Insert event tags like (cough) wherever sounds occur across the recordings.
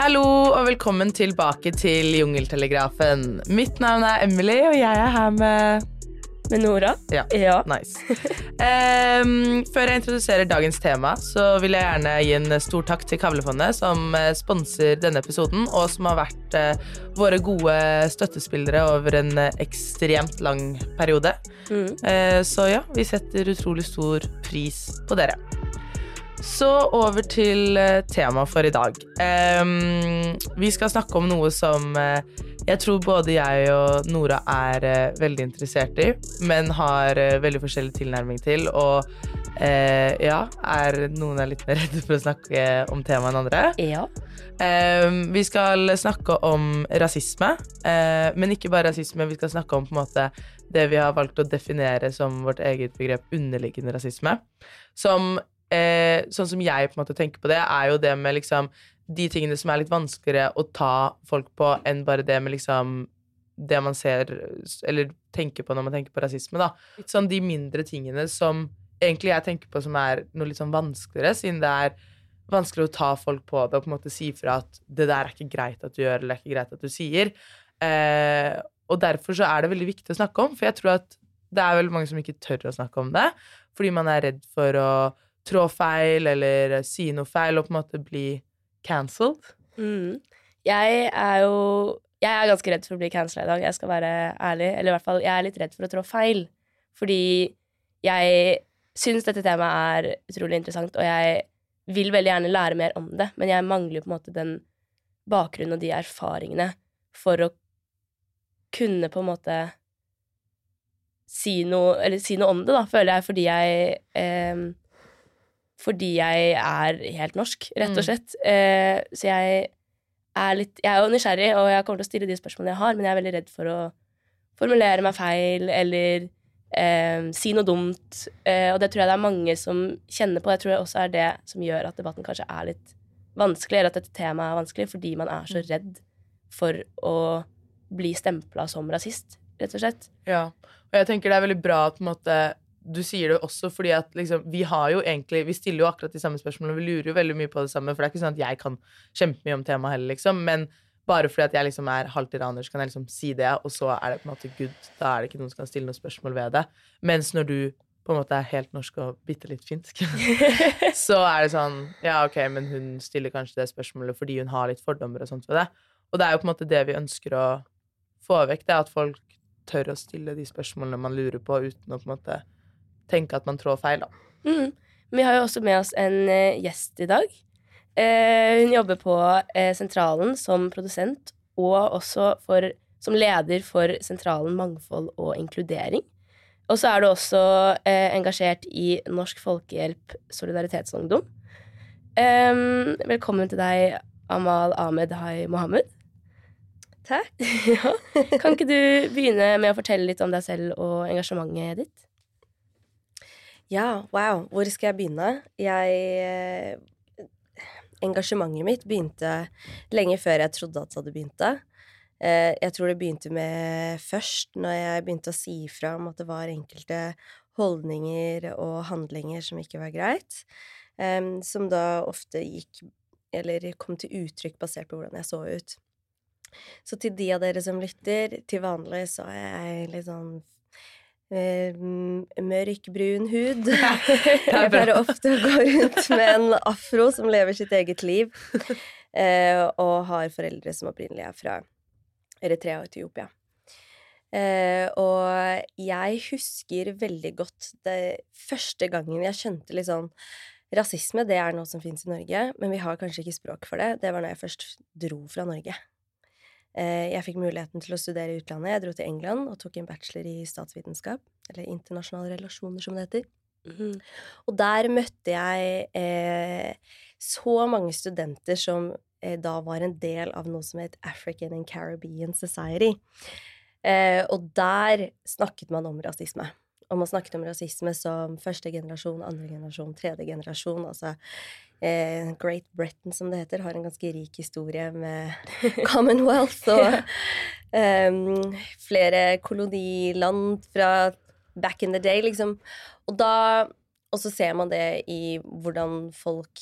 Hallo og velkommen tilbake til Jungeltelegrafen. Mitt navn er Emily, og jeg er her med Med Nora? Ja. ja. Nice. Um, før jeg introduserer dagens tema, så vil jeg gjerne gi en stor takk til Kavlefondet, som eh, sponser denne episoden, og som har vært uh, våre gode støttespillere over en eh, ekstremt lang periode. Mm. Uh, så ja, vi setter utrolig stor pris på dere. Så over til eh, temaet for i dag. Um, vi skal snakke om noe som eh, jeg tror både jeg og Nora er uh, veldig interessert i, men har uh, veldig forskjellig tilnærming til. Og ja, er noen er litt mer (laughs) redde for å snakke om temaet enn andre. Ja. Um, vi skal snakke om rasisme, men ikke bare rasisme. Vi skal snakke om på en måte det vi har valgt å definere som vårt eget begrep underliggende rasisme. Som, eh, sånn som jeg på en måte tenker på det, er jo det med liksom de tingene som er litt vanskeligere å ta folk på enn bare det med liksom det man ser eller tenker på når man tenker på rasisme, da. Litt sånn de mindre tingene som egentlig jeg tenker på som er noe litt sånn vanskeligere, siden det er vanskelig å ta folk på det og på en måte si fra at det der er ikke greit at du gjør, eller det er ikke greit at du sier. Eh, og derfor så er det veldig viktig å snakke om, for jeg tror at det er veldig mange som ikke tør å snakke om det, fordi man er redd for å trå feil eller si noe feil og på en måte bli cancelled. Mm. Jeg er jo Jeg er ganske redd for å bli cancella i dag, jeg skal være ærlig. Eller i hvert fall, jeg er litt redd for å trå feil. Fordi jeg syns dette temaet er utrolig interessant, og jeg vil veldig gjerne lære mer om det, men jeg mangler på en måte den bakgrunnen og de erfaringene for å kunne på en måte si noe, si noe om det, da, føler jeg, fordi jeg eh, Fordi jeg er helt norsk, rett og Mm. slett. Eh, så jeg er litt Jeg er jo nysgjerrig, og jeg kommer til å stille de spørsmålene jeg har, men jeg er veldig redd for å formulere meg feil eller eh, si noe dumt. Eh, og det tror jeg det er mange som kjenner på. Jeg tror det også er det som gjør at debatten kanskje er litt vanskelig, eller at dette temaet er vanskelig, fordi man er så redd for å bli stempla som rasist, rett og slett. Ja, og jeg tenker det er veldig bra at på en måte, du sier det også fordi at liksom, vi har jo egentlig, vi stiller jo akkurat de samme spørsmålene, vi lurer jo veldig mye på det samme, for det er ikke sånn at jeg kan kjempemye om temaet heller, liksom, men bare fordi at jeg liksom er halvt iraner, så kan jeg liksom si det, og så er det på en måte good, da er det ikke noen som kan stille noen spørsmål ved det. Mens når du på en måte er helt norsk og bitte litt finsk, (laughs) så er det sånn, ja ok, men hun stiller kanskje det spørsmålet fordi hun har litt fordommer og sånt ved det. Og det er jo på en måte det vi ønsker å få vekk, det er at folk tør å stille de spørsmålene man lurer på, uten å på en måte tenke at man trår feil, da. Mm. Vi har jo også med oss en eh, gjest i dag. Eh, hun jobber på eh, Sentralen som produsent, og også for, som leder for Sentralen mangfold og inkludering. Og så er du også eh, engasjert i Norsk Folkehjelp Solidaritetsungdom. Velkommen til deg, Amal Ahmed Hai Mohammed. Takk. (laughs) ja. Kan ikke du begynne med å fortelle litt om deg selv og engasjementet ditt? Ja, wow. Hvor skal jeg begynne? Jeg eh, Engasjementet mitt begynte lenge før jeg trodde at det hadde begynt. Eh, Jeg tror det begynte med først når jeg begynte å si ifra om at det var enkelte holdninger og handlinger som ikke var greit, som da ofte gikk Eller kom til uttrykk basert på hvordan jeg så ut. Så til de av dere som lytter, til vanlig så er jeg litt sånn eh, m- mørk, brun hud. (laughs) Jeg pleier ofte å gå rundt med en afro som lever sitt eget liv, eh, og har foreldre som opprinnelig er fra Eritrea og Etiopia. Eh, og jeg husker veldig godt det første gangen jeg skjønte litt sånn Rasisme, det er noe som fins i Norge, men vi har kanskje ikke språk for det. Det var når jeg først dro fra Norge. Eh, Jeg fikk muligheten til å studere i utlandet. Jeg dro til England og tok en bachelor i statsvitenskap, eller internasjonale relasjoner, som det heter. Mm. Og der møtte jeg eh, så mange studenter som eh, da var en del av noe som het African and Caribbean Society. Eh, og der snakket man om rasisme. Og man snakket om rasisme som første generasjon, andre generasjon, tredje generasjon. Altså eh, Great Britain, som det heter, har en ganske rik historie med (laughs) Commonwealth og em, flere koloniland fra back in the day, liksom. Og da Og så ser man det i hvordan folk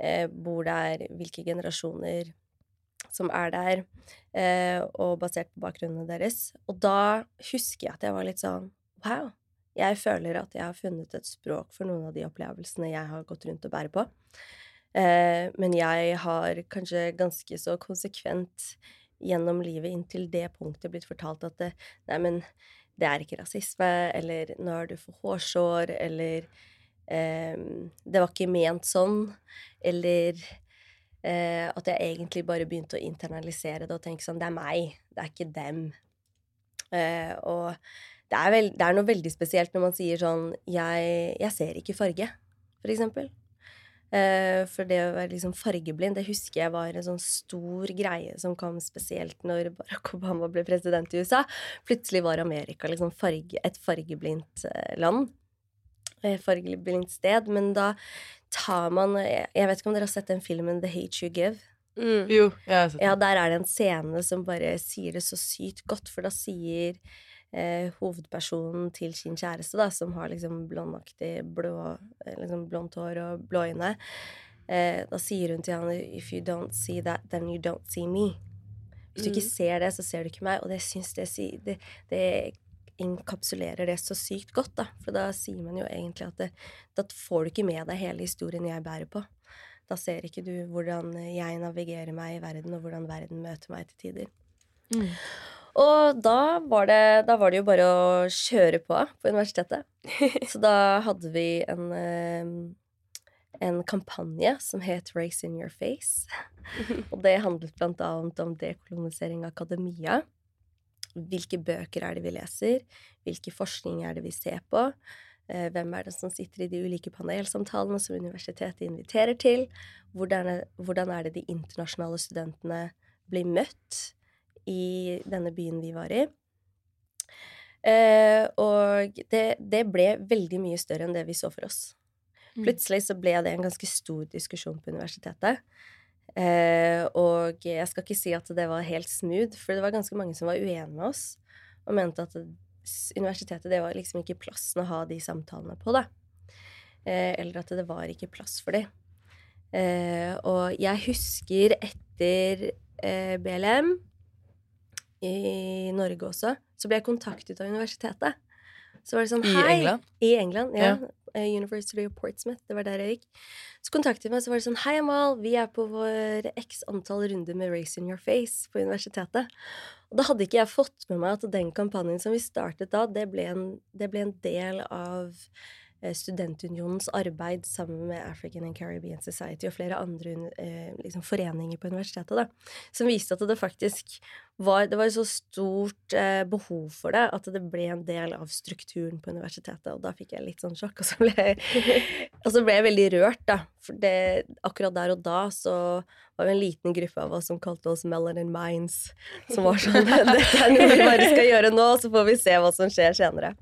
eh, bor der, hvilke generasjoner som er der, eh, og basert på bakgrunnene deres. Og da husker jeg at jeg var litt sånn Wow. Jeg føler at jeg har funnet et språk for noen av de opplevelsene jeg har gått rundt og bærer på. Eh, men jeg har kanskje ganske så konsekvent gjennom livet inntil det punktet blitt fortalt at det, nei, men det er ikke rasisme, eller nå er du for hårsår, eller eh, det var ikke ment sånn, eller eh, at jeg egentlig bare begynte å internalisere det og tenke sånn Det er meg, det er ikke dem. Eh, og det er, vel, det er, noe veldig spesielt når man sier sånn jeg, jeg ser ikke farge, for eksempel. Eh, for det å være liksom fargeblind, det husker jeg var en sånn stor greie som kom spesielt når Barack Obama ble president i USA. Plutselig var Amerika liksom farge, et fargeblindt eh, land. Et fargeblindt sted. Men da tar man Jeg vet ikke om dere har sett den filmen The Hate You Give? Mm. Jo, jeg har sett den. Ja, der er det en scene som bare sier det så sykt godt, for da sier eh, hovedpersonen til sin kjæreste, da, som har liksom blondaktig blå, eh, liksom blondt hår og blå øyne, eh, da sier hun til han If you don't see that, then you don't see me. Hvis du ikke mm. ser det, så ser du ikke meg. Og det syns det, det, det inkapsulerer det så sykt godt, da. For da sier man jo egentlig at det, da får du ikke med deg hele historien jeg bærer på. Da ser ikke du hvordan jeg navigerer meg i verden, og hvordan verden møter meg til tider. Mm. Og da var, det, da var, det, jo bare å kjøre på på universitetet. (laughs) Så da hadde vi en, eh, en kampanje som het Race in your face. (laughs) Og det handlet blant annet om dekolonisering av akademia. Hvilke bøker er det vi leser? Hvilke forskning er det vi ser på? Eh, hvem er det som sitter i de ulike panelsamtalene som universitetet inviterer til? Hvordan er det de internasjonale studentene blir møtt? I denne byen vi var i. Eh, og det, det, ble veldig mye større enn det vi så for oss. Mm. Plutselig så ble det en ganske stor diskusjon på universitetet. Eh, og jeg skal ikke si at det var helt smooth, for det var ganske mange som var uenige med oss og mente at universitetet det var liksom ikke plassen å ha de samtalene på, da. Eh, eller at det var ikke plass for de. Eh, og jeg husker etter eh, BLM i Norge også, så ble jeg kontaktet av universitetet. Så var det sånn I England? I England, ja. ja. Eh, University of Portsmouth. Det var der jeg gikk. Så kontaktet meg, så var det sånn Hei, Amal, vi er på vår x antall runder med Race in your face på universitetet. Og da hadde ikke jeg fått med meg at den kampanjen som vi startet da, det ble en, det ble en del av studentunionens arbeid sammen med African and Caribbean Society og flere andre eh, liksom, foreninger på universitetet, da, som viste at det faktisk var Det var et så stort eh, behov for det at det ble en del av strukturen på universitetet. Og da fikk jeg litt sånn sjokk, og så ble, (laughs) og så ble jeg veldig rørt, da. For det, akkurat der og da så var vi en liten gruppe av oss som kalte oss Melanin Minds. Som var sånn (laughs) Dette er noe vi bare skal gjøre nå, så får vi se hva som skjer senere.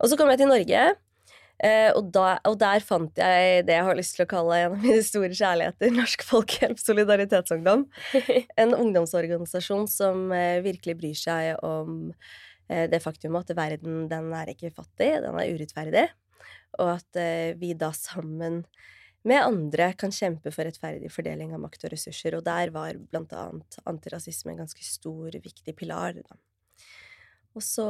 Og så kom jeg til Norge. Eh, og, da, og, der fant jeg det jeg har lyst til å kalle en av mine store kjærligheter, Norsk Folkehjelp Solidaritetsungdom. (laughs) En ungdomsorganisasjon som eh, virkelig bryr seg om eh, det faktum at verden den er ikke fattig, den er urettferdig, og at vi da sammen med andre kan kjempe for rettferdig fordeling av makt og ressurser. Og der var blant annet antirasisme en ganske stor, viktig pilar. Da. Og så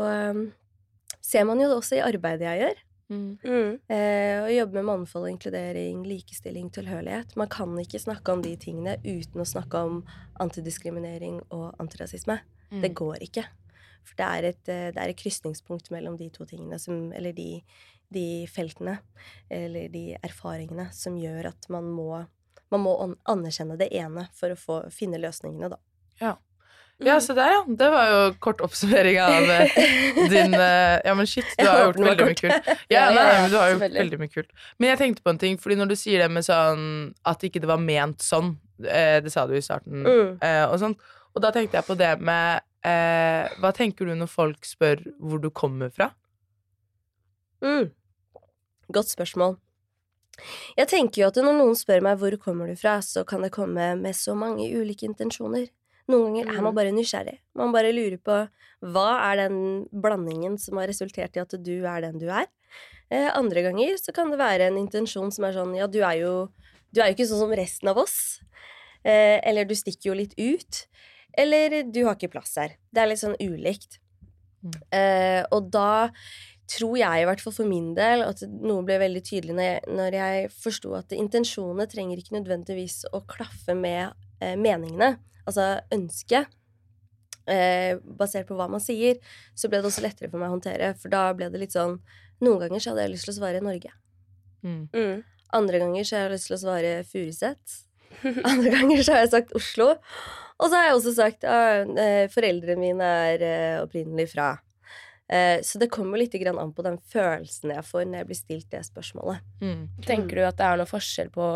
ser man jo det også i arbeidet jeg gjør. Mm. Mm. Eh, å jobbe med mannfold, inkludering, likestilling, tilhørighet. Man kan ikke snakke om de tingene uten å snakke om antidiskriminering og antirasisme. Mm. Det går ikke. For det er et, eh, det er et krysningspunkt mellom de to tingene, som, eller de, de, feltene, eller de erfaringene, som gjør at man må, man må anerkjenne det ene for å få, finne løsningene, da. Ja. Ja, se der, ja. Det var jo kort oppsummering av eh, (laughs) din uh, Ja, men shit, du har gjort veldig mye kult. (laughs) Ja, nei, men du har gjort veldig mye kult. Men jeg tenkte på en ting, fordi når du sier det med sånn at ikke det var ment sånn, uh, det sa du i starten, mm. og sånt, og da tenkte jeg på det med Hva tenker du når folk spør hvor du kommer fra? Mm. Godt spørsmål. Jeg tenker jo at når noen spør meg hvor kommer du fra, så kan det komme med så mange ulike intensjoner. Noen ganger er man mm. bare nysgjerrig. Man bare lurer på hva er den blandingen som har resultert i at du er den du er. Eh, andre ganger så kan det være en intensjon som er sånn ja, du er jo, du er jo ikke sånn som resten av oss. Eh, eller du stikker jo litt ut. Eller du har ikke plass her. Det er litt sånn ulikt. Mm. Eh, og da tror jeg, i hvert fall for min del, at noe ble veldig tydelig når jeg, når jeg forsto at intensjonene trenger ikke nødvendigvis å klaffe med eh, meningene. Altså ønsket. Eh, basert på hva man sier, så ble det også lettere for meg å håndtere. For da ble det litt sånn Noen ganger så hadde jeg lyst til å svare Norge. Mm. Mm. Andre ganger så har jeg lyst til å svare Furuset. (laughs) Andre ganger så har jeg sagt Oslo. Og så har jeg også sagt at eh, foreldrene mine er eh, opprinnelig fra. Eh, så det kommer litt grann an på den følelsen jeg får når jeg blir stilt det spørsmålet. Mm. Tenker du at det er noe forskjell på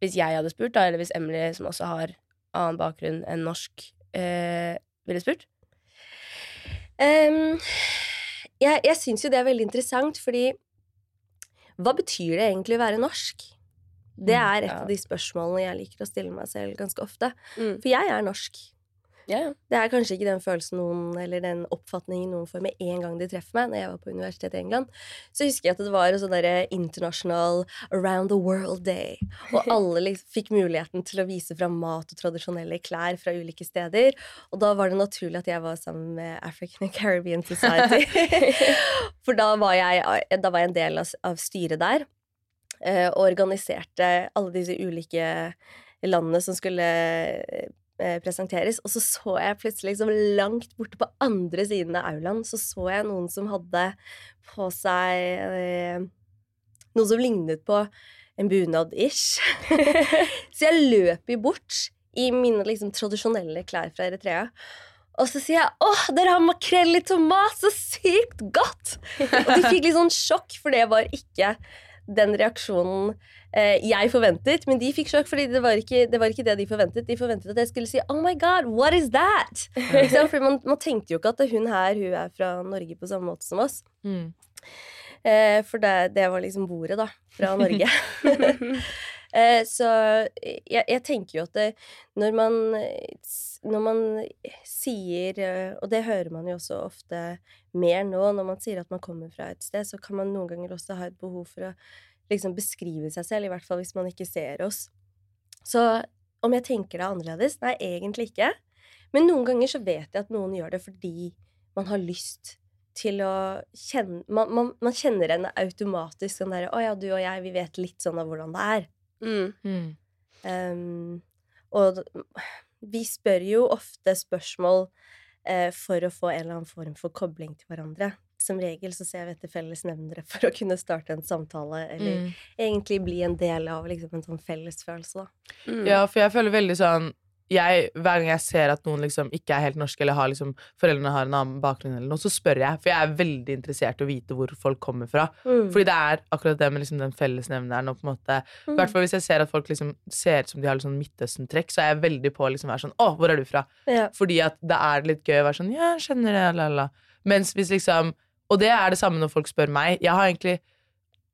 hvis jeg hadde spurt, da, eller hvis Emily, som også har annen bakgrunn enn norsk, eh, ville spurt? Um, jeg jeg syns jo det er veldig interessant, fordi hva betyr det egentlig å være norsk? Det Mm, er et av de spørsmålene jeg liker å stille meg selv ganske ofte. Mm. For jeg er norsk. Ja, ja. Det er kanskje ikke den følelsen noen, eller den oppfatningen noen får med en gang de treffer meg. Når jeg var på universitetet i England, så husker jeg at det var en sånn derre internasjonal Around the World Day. Og (laughs) alle liksom fikk muligheten til å vise fram mat og tradisjonelle klær fra ulike steder. Og da var det naturlig at jeg var sammen med African and Caribbean Society. (laughs) For da var jeg, da var jeg en del av, av styret der. eh, Og organiserte alle disse ulike landene som skulle eh, presenteres. Og så så jeg plutselig liksom langt borte på andre siden av aulaen, så så jeg noen som hadde på seg eh, noe som lignet på en bunad-ish. (laughs) så jeg løper bort i mine liksom tradisjonelle klær fra Eritrea. Og så sier jeg 'Åh, dere har makrell i tomat! Så sykt godt!' Og de fikk litt sånn sjokk, for det var ikke den reaksjonen eh, jeg forventet. Men de fikk sjokk, fordi det var, ikke, det var ikke det de forventet. De forventet at jeg skulle si 'Oh my God, what is that?' (laughs) For man, man tenkte jo ikke at hun her hun er fra Norge på samme måte som oss. Mm. Eh, for det, det var liksom bordet, da. Fra Norge. (laughs) (laughs) eh, så jeg, jeg tenker jo at det, når man Når man sier eh, Og det hører man jo også ofte mer nå, når man sier at man kommer fra et sted, så kan man noen ganger også ha et behov for å liksom beskrive seg selv, i hvert fall hvis man ikke ser oss. Så om jeg tenker det annerledes? Nei, egentlig ikke. Men noen ganger så vet jeg at noen gjør det fordi man har lyst til å kjenne Man, man, man kjenner henne automatisk sånn derre 'Å ja, du og jeg, vi vet litt sånn av hvordan det er'. Mm. Mm. Um, og vi spør jo ofte spørsmål eh, for å få en eller annen form for kobling til hverandre. Som regel så ser vi etter felles nevnere for å kunne starte en samtale, eller Mm. egentlig bli en del av liksom, en sånn fellesfølelse, da. Mm. Ja, for jeg føler veldig sånn jeg, Hver gang jeg ser at noen liksom ikke er helt norske, eller har liksom, foreldrene har en annen bakgrunn, eller noe, så spør jeg. For jeg er veldig interessert i å vite hvor folk kommer fra. Mm. Fordi det er akkurat det med liksom den fellesnevneren. Og på en måte, mm. hvert fall hvis jeg ser at folk liksom ser ut som de har litt sånn Midtøsten-trekk, så er jeg veldig på å liksom være sånn Å, hvor er du fra? Ja. Fordi at det er litt gøy å være sånn Ja, jeg skjønner det, la, la. Mens hvis liksom Og det er det samme når folk spør meg. Jeg har egentlig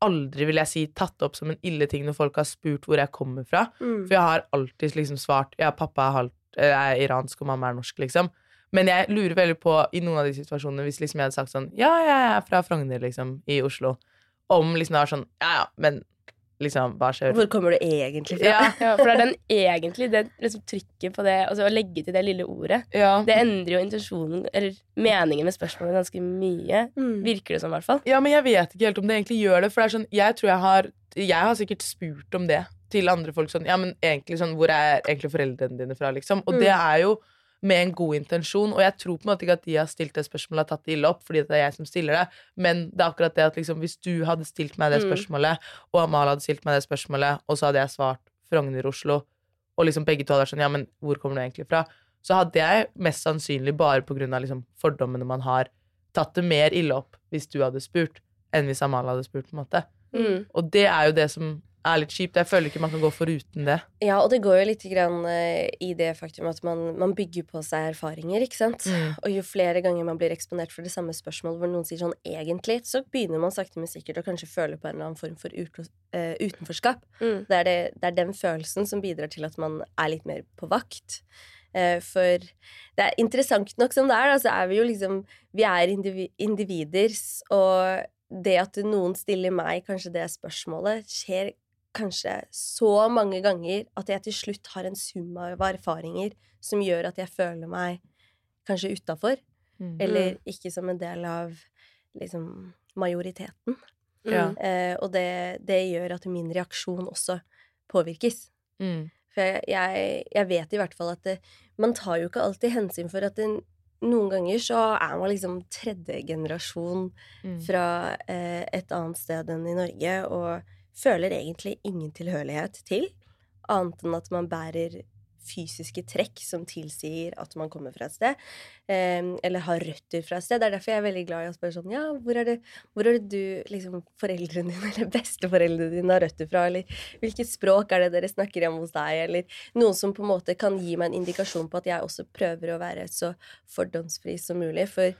aldri, vil jeg si, tatt opp som en ille ting når folk har spurt hvor jeg kommer fra. Mm. For jeg har alltid liksom svart Ja, pappa er, halvt, eh, er iransk, og mamma er norsk, liksom. Men jeg lurer veldig på, i noen av de situasjonene, hvis liksom jeg hadde sagt sånn Ja, jeg er fra Frogner, liksom, i Oslo. Om liksom det var sånn Ja, ja, men liksom, hva skjer? Hvor kommer du egentlig fra? Ja, (laughs) Ja, for det er den egentlig, det liksom trykket på det, altså å legge til det lille ordet, ja. det endrer jo intensjonen, eller meningen med spørsmålet ganske mye. Mm. Virker det som, i hvert fall. Ja, men jeg vet ikke helt om det egentlig gjør det. For det er sånn, jeg tror jeg har Jeg har sikkert spurt om det til andre folk. Sånn, ja, men egentlig sånn Hvor er egentlig foreldrene dine fra, liksom? Og Mm. det er jo med en god intensjon. Og jeg tror på en måte ikke at de har stilt det spørsmålet og tatt det ille opp, fordi det er jeg som stiller det. Men det er akkurat det at liksom, hvis du hadde stilt meg det Mm. spørsmålet, og Amal hadde stilt meg det spørsmålet, og så hadde jeg svart Frogner-Oslo, og liksom begge to hadde vært sånn Ja, men hvor kommer du egentlig fra? Så hadde jeg mest sannsynlig bare på grunn av liksom, fordommene man har, tatt det mer ille opp hvis du hadde spurt, enn hvis Amal hadde spurt, på en måte. Mm. Og det er jo det som er litt kjipt. Jeg føler ikke man kan gå foruten det. Ja, og det går jo litt grann, eh, i det faktum at man, man bygger på seg erfaringer, ikke sant? Mm. Og jo flere ganger man blir eksponert for det samme spørsmålet hvor noen sier sånn egentlig, så begynner man sakte, men sikkert å kanskje føle på en eller annen form for ut, uh, utenforskap. Mm. Det er, det, det er den følelsen som bidrar til at man er litt mer på vakt. Eh, for det er interessant nok som det er, da, så er vi jo liksom Vi er indivi individer, og det at noen stiller meg kanskje det spørsmålet, skjer kanskje så mange ganger at jeg til slutt har en sum av erfaringer som gjør at jeg føler meg kanskje utafor, Mm. eller ikke som en del av liksom majoriteten. Ja. Eh, og det, det gjør at min reaksjon også påvirkes. Mm. For jeg, jeg, jeg vet i hvert fall at det, man tar jo ikke alltid hensyn for at det, noen ganger så er man liksom tredje generasjon Mm. fra eh, et annet sted enn i Norge og føler egentlig ingen tilhørighet til, annet enn at man bærer fysiske trekk som tilsier at man kommer fra et sted, eh, eller har røtter fra et sted. Det er derfor jeg er veldig glad i å spørre sånn Ja, hvor er det, hvor er det du, liksom, foreldrene dine (laughs) eller besteforeldrene dine har røtter fra, eller hvilket språk er det dere snakker hjemme hos deg, eller noen som på en måte kan gi meg en indikasjon på at jeg også prøver å være så fordomsfri som mulig, for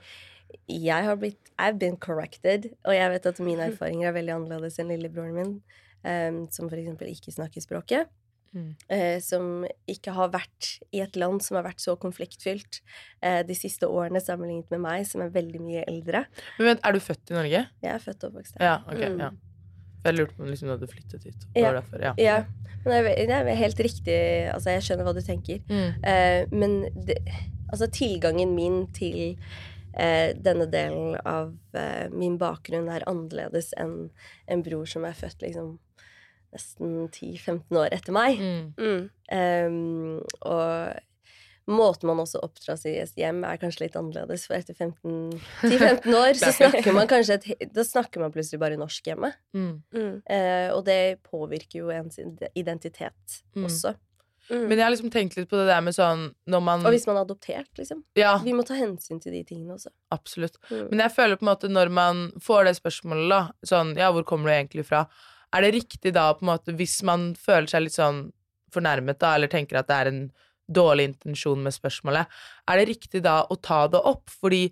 jeg har blitt I've been corrected, og jeg vet at mine (laughs) erfaringer er veldig annerledes enn lillebroren min, um, som eksempel ikke snakker språket. Mm. Uh, som ikke har vært i et land som har vært så konfliktfylt uh, de siste årene sammenlignet med meg, som er veldig mye eldre. Men vent, er du født i Norge? Jeg er født og oppvokst her. Ja, okay, Mm. ja. Jeg lurte på om liksom, du hadde flyttet hit. Ja. derfor, ja. Ja, men det er, det er helt riktig. Altså, jeg skjønner hva du tenker. Mm. Uh, men det, altså, tilgangen min til eh, denne delen av eh, min bakgrunn er annerledes enn en bror som er født liksom nesten 10-15 år etter meg. Mm. Mm. Ehm, og måten man også oppdras i et hjem, er kanskje litt annerledes. For etter 10-15 år så (laughs) snakker man kanskje et, Da snakker man plutselig bare norsk hjemme. Mm. Mm. Eh, og det påvirker jo ens identitet Mm. også. Mm. Men jeg har liksom tenkt litt på det der med sånn når man Og hvis man er adoptert, liksom. Ja, Vi må ta hensyn til de tingene også. absolutt. Mm. Men jeg føler på en måte når man får det spørsmålet, da, sånn ja, hvor kommer du egentlig fra? Er det riktig da, på en måte, hvis man føler seg litt sånn fornærmet, da, eller tenker at det er en dårlig intensjon med spørsmålet, er det riktig da å ta det opp? Fordi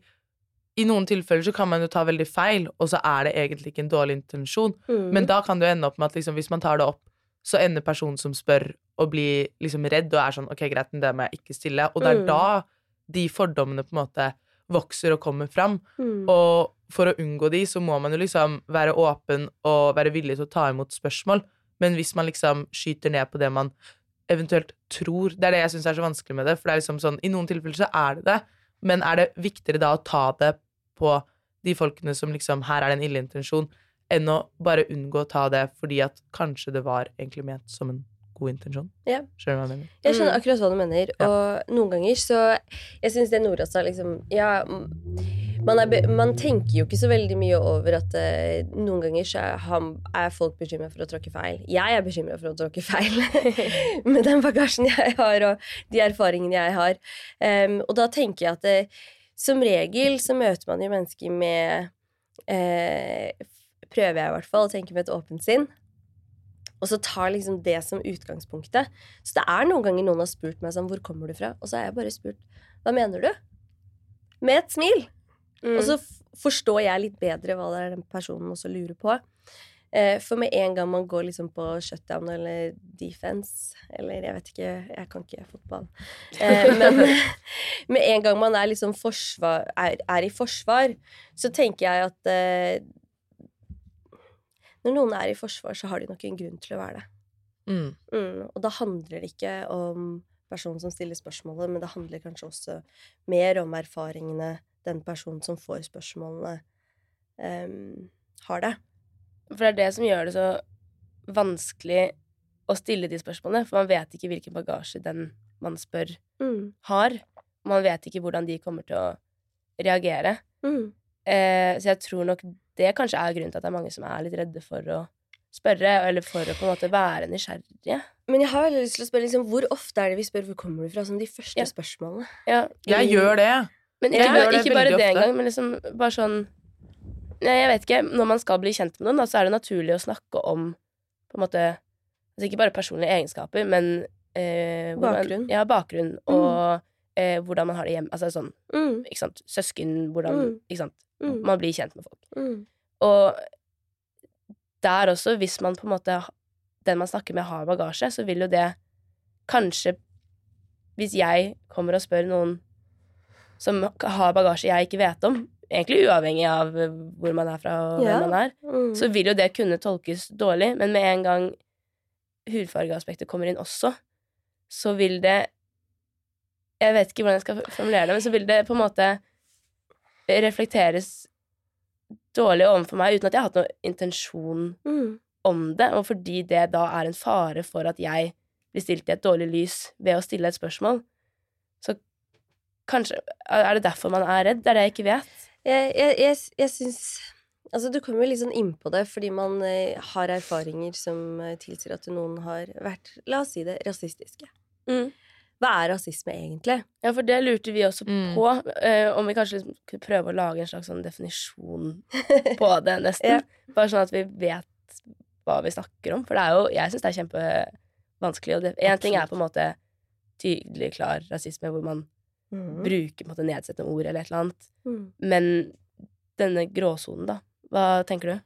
i noen tilfeller så kan man jo ta veldig feil, og så er det egentlig ikke en dårlig intensjon. Mm. Men da kan det jo ende opp med at liksom, hvis man tar det opp, så ender personen som spør, å blir liksom redd og er sånn Ok, greit, men det må jeg ikke stille. Og det er Mm. da de fordommene på en måte vokser og kommer fram. Mm. Og for å unngå de, så må man jo liksom være åpen og være villig til å ta imot spørsmål. Men hvis man liksom skyter ned på det man eventuelt tror Det er det jeg syns er så vanskelig med det. For det er liksom sånn, i noen tilfeller så er det det, men er det viktigere da å ta det på de folkene som liksom Her er det en ille intensjon, enn å bare unngå å ta det fordi at kanskje det var egentlig ment som en god intensjon? Ja. Skjønner du hva jeg mener? Jeg skjønner Mm. akkurat hva du mener, Ja. og noen ganger så Jeg syns det Nora sa, liksom Ja, man, er, man tenker jo ikke så veldig mye over at uh, noen ganger så er, han- er folk bekymra for å tråkke feil. Jeg er bekymra for å tråkke feil (laughs) med den bagasjen jeg har, og de erfaringene jeg har. Um, og da tenker jeg at det, som regel så møter man jo mennesker med uh, Prøver jeg i hvert fall å tenke med et åpent sinn. Og så tar liksom det som utgangspunktet. Så det er noen ganger noen har spurt meg sånn, hvor kommer du fra? Og så har jeg bare spurt, hva mener du? Med et smil. Mm. Og så forstår jeg litt bedre hva det er den personen også lurer på. Eh, For med en gang man går liksom på shutdown eller defense, eller jeg vet ikke, jeg kan ikke fotball, eh, (laughs) men (laughs) med en gang man er liksom forsvar, er, er i forsvar, så tenker jeg at eh, når noen er i forsvar, så har de nok en grunn til å være det. Mm. Mm, og da handler det ikke om personen som stiller spørsmålet, men det handler kanskje også mer om erfaringene den personen som får spørsmålene, um, har det. For det er det som gjør det så vanskelig å stille de spørsmålene. For man vet ikke hvilken bagasje den man spør, Mm, har. Man vet ikke hvordan de kommer til å reagere. mm, Eh, så jeg tror nok det kanskje er grunnen til at det er mange som er litt redde for å spørre, eller for å på en måte være nysgjerrige. Men jeg har veldig lyst til å spørre liksom, hvor ofte er det vi spør hvor kommer du fra? som de første Ja. spørsmålene. Ja, Jeg gjør det. Men ikke, gjør bare, det ikke bare det engang, men liksom bare sånn Nei, jeg vet ikke. Når man skal bli kjent med noen, da, så er det naturlig å snakke om på en måte altså Ikke bare personlige egenskaper, men eh, Bakgrunn. Man, ja, bakgrunn. Og eh, hvordan man har det hjemme. Altså sånn, Mm, ikke sant. Søsken, hvordan Mm. Ikke sant. Mm, Man blir kjent med folk. mm, Og der også, hvis man på en måte Den man snakker med, har bagasje, så vil jo det kanskje Hvis jeg kommer og spør noen som har bagasje jeg ikke vet om, egentlig uavhengig av eh, hvor man er fra og Ja. hvem man er, mm. så vil jo det kunne tolkes dårlig, men med en gang hudfargeaspektet kommer inn også, så vil det Jeg vet ikke hvordan jeg skal formulere det, men så vil det på en måte reflekteres dårlig overfor meg uten at jeg har hatt noen intensjon Mm. om det, og fordi det da er en fare for at jeg blir stilt i et dårlig lys ved å stille et spørsmål, så kanskje Er det derfor man er redd? Det er det jeg ikke vet. Jeg, jeg, jeg, jeg syns Altså, du kommer jo litt sånn innpå det fordi man eh, har erfaringer som eh, tilsier at noen har vært, la oss si det, rasistiske. Hva er rasisme egentlig? Ja, for det lurte vi også Mm. på, eh, om vi kanskje liksom kunne prøve å lage en slags sånn definisjon (laughs) på det, nesten. Ja. Bare sånn at vi vet hva vi snakker om. For det er jo Jeg syns det er kjempevanskelig. Og én ting er på en måte tydelig, klar rasisme, hvor man Mm. bruker på en måte nedsettende ord eller et eller annet. Mm. Men denne gråsonen, da. Hva tenker du?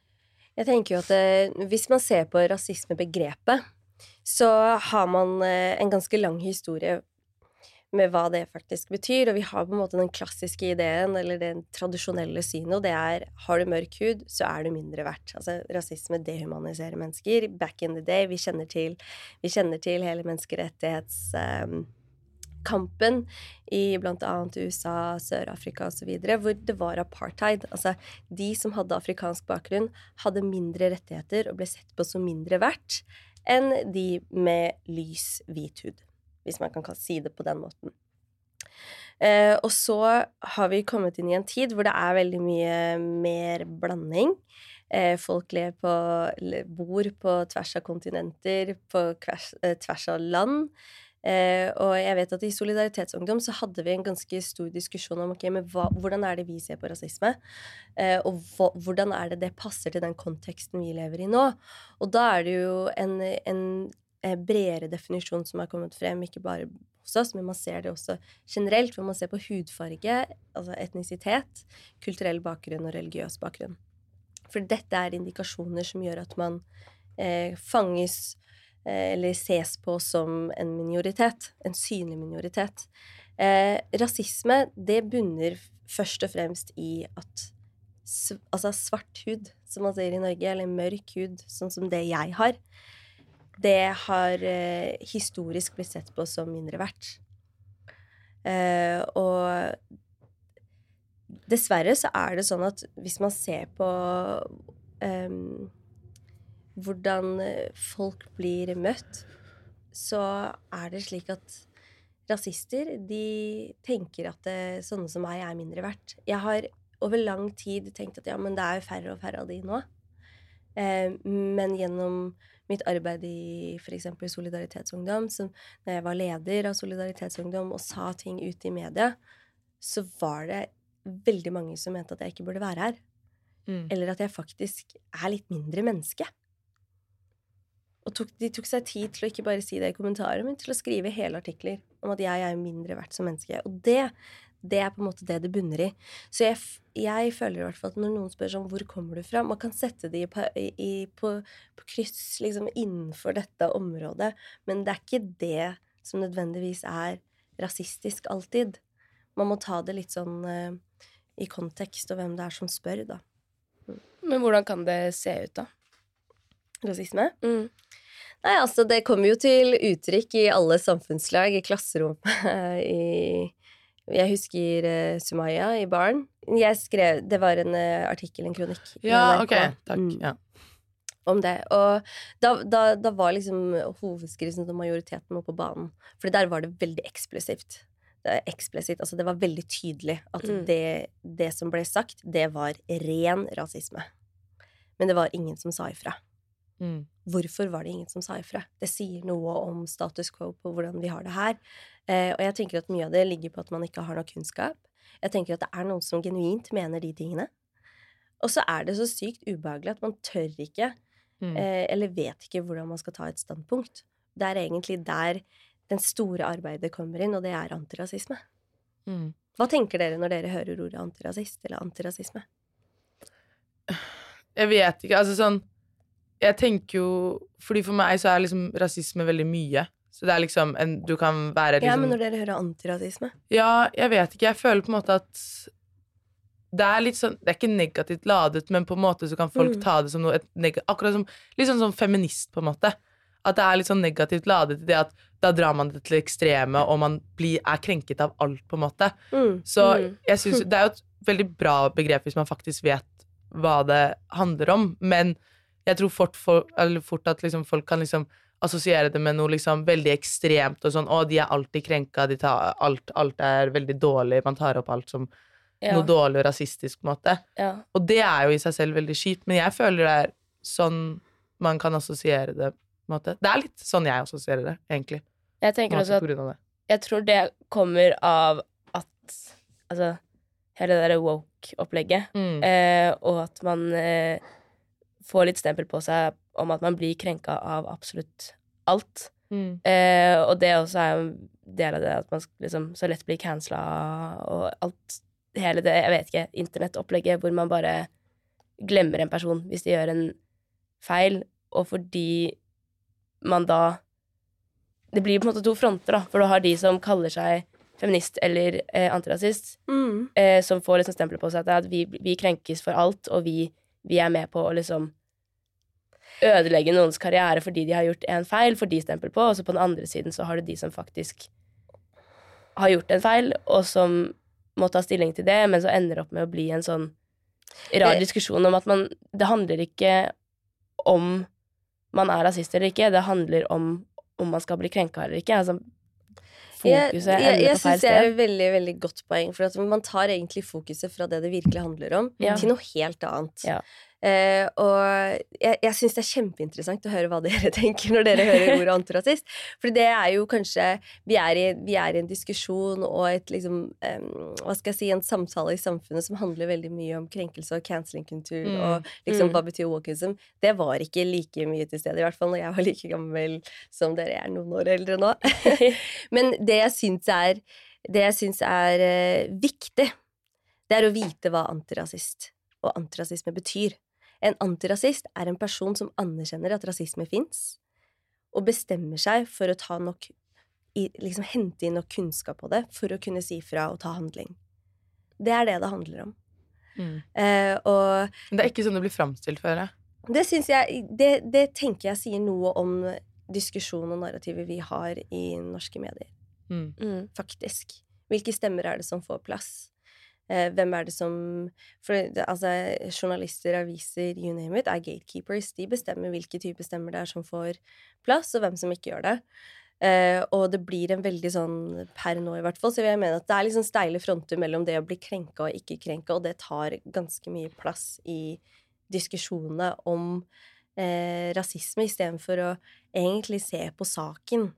Jeg tenker jo at eh, hvis man ser på rasismebegrepet, så har man eh, en ganske lang historie med hva det faktisk betyr, og vi har på en måte den klassiske ideen, eller den tradisjonelle synet, og det er har du mørk hud, så er du mindre verdt. Altså rasisme dehumaniserer mennesker. Back in the day, vi kjenner til, vi kjenner til hele menneskerettighetskampen i blant annet USA, Sør-Afrika osv., hvor det var apartheid. Altså de som hadde afrikansk bakgrunn, hadde mindre rettigheter og ble sett på som mindre verdt enn de med lys hvit hud, hvis man kan si det på den måten. Eh, og så har vi kommet inn i en tid hvor det er veldig mye mer blanding. Eh, folk på, bor på tvers av kontinenter, på kvers, eh, tvers av land. Eh, og jeg vet at i Solidaritetsungdom så hadde vi en ganske stor diskusjon om okay, hva, hvordan er det vi ser på rasisme, eh, og hva, hvordan er det det passer til den konteksten vi lever i nå. Og da er det jo en, en eh, bredere definisjon som har kommet frem, ikke bare hos oss, men man ser det også generelt, hvor man ser på hudfarge, altså etnisitet, kulturell bakgrunn og religiøs bakgrunn. For dette er indikasjoner som gjør at man eh, fanges eller ses på som en minoritet. En synlig minoritet. Eh, rasisme, det bunner først og fremst i at altså svart hud, som man sier i Norge, eller mørk hud, sånn som det jeg har, det har eh, historisk blitt sett på som mindre verdt. Eh, og dessverre så er det sånn at hvis man ser på em, hvordan eh, folk blir møtt, så er det slik at rasister, de tenker at det, sånne som meg er mindre verdt. Jeg har over lang tid tenkt at ja, men det er jo færre og færre av de nå. Eh, men gjennom mitt arbeid i f.eks. Solidaritetsungdom, som når jeg var leder av Solidaritetsungdom og sa ting ut i media, så var det veldig mange som mente at jeg ikke burde være her. Mm. Eller at jeg faktisk er litt mindre menneske. Og tok, de tok seg tid til å ikke bare si det i kommentarer, men til å skrive hele artikler om at jeg er mindre verdt som menneske. Og det, det er på en måte det det bunner i. Så jeg, jeg føler i hvert fall at når noen spør sånn hvor kommer du fra, man kan sette det i, i, på, på kryss liksom innenfor dette området, men det er ikke det som nødvendigvis er rasistisk alltid. Man må ta det litt sånn uh, i kontekst, og hvem det er som spør, da. Men hvordan kan det se ut, da? Rasisme? Mm. Nei, altså, det kommer jo til uttrykk i alle samfunnslag, i klasserom (laughs) i Jeg husker uh, Sumaya i baren. Jeg skrev Det var en uh, artikkel, en kronikk, Ja, ok. Takk. mm, Ja. om det. Og da, da, da var liksom hovedskrivelsen til majoriteten på banen. For der var det veldig eksplosivt. Det, eksplisitt, altså det var veldig tydelig at Mm. det, det som ble sagt, det var ren rasisme. Men det var ingen som sa ifra. Mm. Hvorfor var det ingen som sa ifra? Det sier noe om status quo på hvordan vi har det her. Eh, og jeg tenker at mye av det ligger på at man ikke har nok kunnskap. Jeg tenker at det er noen som genuint mener de tingene. Og så er det så sykt ubehagelig at man tør ikke, Mm. eh, eller vet ikke hvordan man skal ta et standpunkt. Det er egentlig der den store arbeidet kommer inn, og det er antirasisme. Mm. Hva tenker dere når dere hører ordet antirasist eller antirasisme? Jeg vet ikke, altså sånn Jeg tenker jo Fordi for meg så er liksom rasisme veldig mye. Så det er liksom en Du kan være Ja, liksom men når dere hører antirasisme Ja, jeg vet ikke. Jeg føler på en måte at det er litt sånn Det er ikke negativt ladet, men på en måte så kan folk Mm. ta det som noe Akkurat som Litt sånn som feminist, på en måte. At det er litt sånn negativt ladet i det at da drar man det til ekstreme, og man blir, er krenket av alt, på en måte. Mm. Så Mm. jeg synes, det er jo et veldig bra begrep hvis man faktisk vet hva det handler om, men jeg tror fort, for, eller fort at liksom folk kan liksom assosiere det med noe liksom veldig ekstremt og sånn, å, de er alltid krenka, de tar alt, alt er veldig dårlig, man tar opp alt som Ja. noe dårlig og rasistisk, på en måte. ja. Og det er jo i seg selv veldig kjipt, men jeg føler det er sånn man kan assosiere det, på en måte. Det er litt sånn jeg assosierer det, egentlig. Jeg tenker også at jeg tror det kommer av at Altså, hele det derre woke-opplegget, Mm. eh, og at man eh, får litt stempel på seg om at man blir krenka av absolutt alt. Mm. Eh, og det også er jo en del av det at man liksom så lett blir cancela og alt Hele det, jeg vet ikke, internettopplegget hvor man bare glemmer en person hvis de gjør en feil, og fordi man da Det blir på en måte to fronter, da, for du har de som kaller seg feminist eller eh, antirasist, Mm. eh, som får liksom stempelet på seg at vi, vi krenkes for alt, og vi, vi er med på å liksom ødelegge noens karriere fordi de har gjort en feil, får de stempel på, og så på den andre siden så har du de som faktisk har gjort en feil, og som må ta stilling til det, men så ender opp med å bli en sånn rar Det- diskusjon om at man Det handler ikke om man er rasist eller ikke, det handler om om man skal bli krenka eller ikke. Altså, fokuset jeg, jeg, jeg syns det er et veldig veldig godt poeng. For at man tar egentlig fokuset fra det det virkelig handler om, Ja. til noe helt annet. Ja. Eh, og jeg, jeg syns det er kjempeinteressant å høre hva (laughs) dere tenker når dere hører ordet antirasist. For det er jo kanskje Vi er i, vi er i en diskusjon og et liksom em, Hva skal jeg si En samtale i samfunnet som handler veldig mye om krenkelse og cancelling kultur Mm. og liksom Mm. hva betyr wokeism. Det var ikke like mye til stede, i hvert fall når jeg var like gammel som dere er noen år eldre nå. (laughs) Men det jeg syns er, det jeg syns er eh, viktig, det er å vite hva antirasist og antirasisme betyr. En antirasist er en person som anerkjenner at rasisme fins, og bestemmer seg for å ta nok liksom hente inn nok kunnskap på det for å kunne si fra og ta handling. Det er det det handler om. Mm. Eh, og Men det er ikke sånn det blir framstilt, for det jeg det, det tenker jeg sier noe om diskusjon og narrativet vi har i norske medier. Mm. Mm. faktisk. Hvilke stemmer er det som får plass? Eh, hvem er det som For altså, journalister, aviser, you name it, er gatekeepers. De bestemmer hvilke type stemmer det er som får plass, og hvem som ikke gjør det. Eh, og det blir en veldig sånn per nå, i hvert fall, så jeg mener at det er liksom steile fronter mellom det å bli krenka og ikke krenka, og det tar ganske mye plass i diskusjonene om eh, rasisme, istedenfor å egentlig se på saken.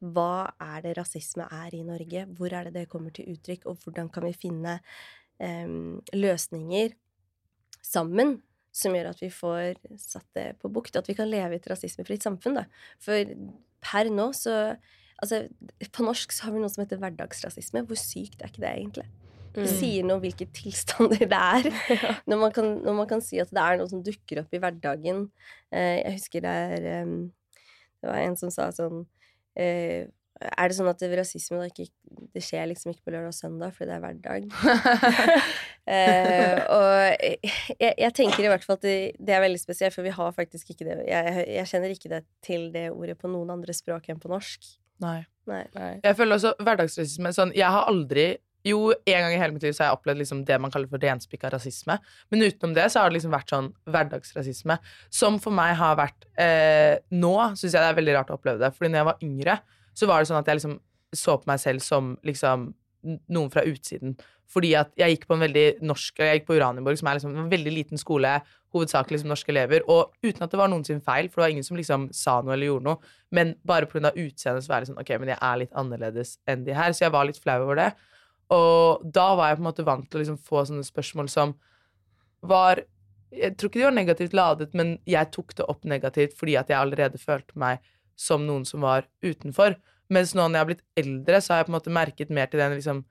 Hva er det rasisme er i Norge? Hvor er det det kommer til uttrykk? Og hvordan kan vi finne løsninger sammen som gjør at vi får satt det på bukt? At vi kan leve i et rasismefritt samfunn, da. For per nå så Altså, på norsk så har vi noe som heter hverdagsrasisme. Hvor sykt er ikke det, egentlig? Det Mm. sier noe om hvilke tilstander det er. (laughs) Når man, kan, når man kan si at det er noe som dukker opp i hverdagen. Eh, jeg husker det er Det var en som sa sånn eh, Er det sånn at rasisme da ikke Det skjer liksom ikke på lørdag og søndag fordi det er hverdag? (laughs) Eh, og jeg, jeg tenker i hvert fall at det, det er veldig spesielt, for vi har faktisk ikke det jeg, jeg kjenner ikke det til det ordet på noen andre språk enn på norsk. Nei. Nei. Nei. Jeg føler også hverdagsrasisme sånn Jeg har aldri Jo, en gang i hele mitt liv så har jeg opplevd liksom det man kaller for renspikka rasisme. Men utenom det så har det liksom vært sånn hverdagsrasisme. Som for meg har vært eh, Nå syns jeg det er veldig rart å oppleve det. Fordi når jeg var yngre, så var det sånn at jeg liksom så på meg selv som liksom noen fra utsiden. Fordi at jeg gikk på en veldig norsk Jeg gikk på Uranienborg, som er liksom en veldig liten skole, hovedsakelig liksom norske elever, og uten at det var noen sin feil, for det var ingen som liksom sa noe eller gjorde noe, men bare pga. utseendet så var jeg sånn Ok, men jeg er litt annerledes enn de her, så jeg var litt flau over det. Og da var jeg på en måte vant til å liksom få sånne spørsmål som var Jeg tror ikke de var negativt ladet, men jeg tok det opp negativt fordi at jeg allerede følte meg som noen som var utenfor. Mens nå når jeg har blitt eldre, så har jeg på en måte merket mer til den liksom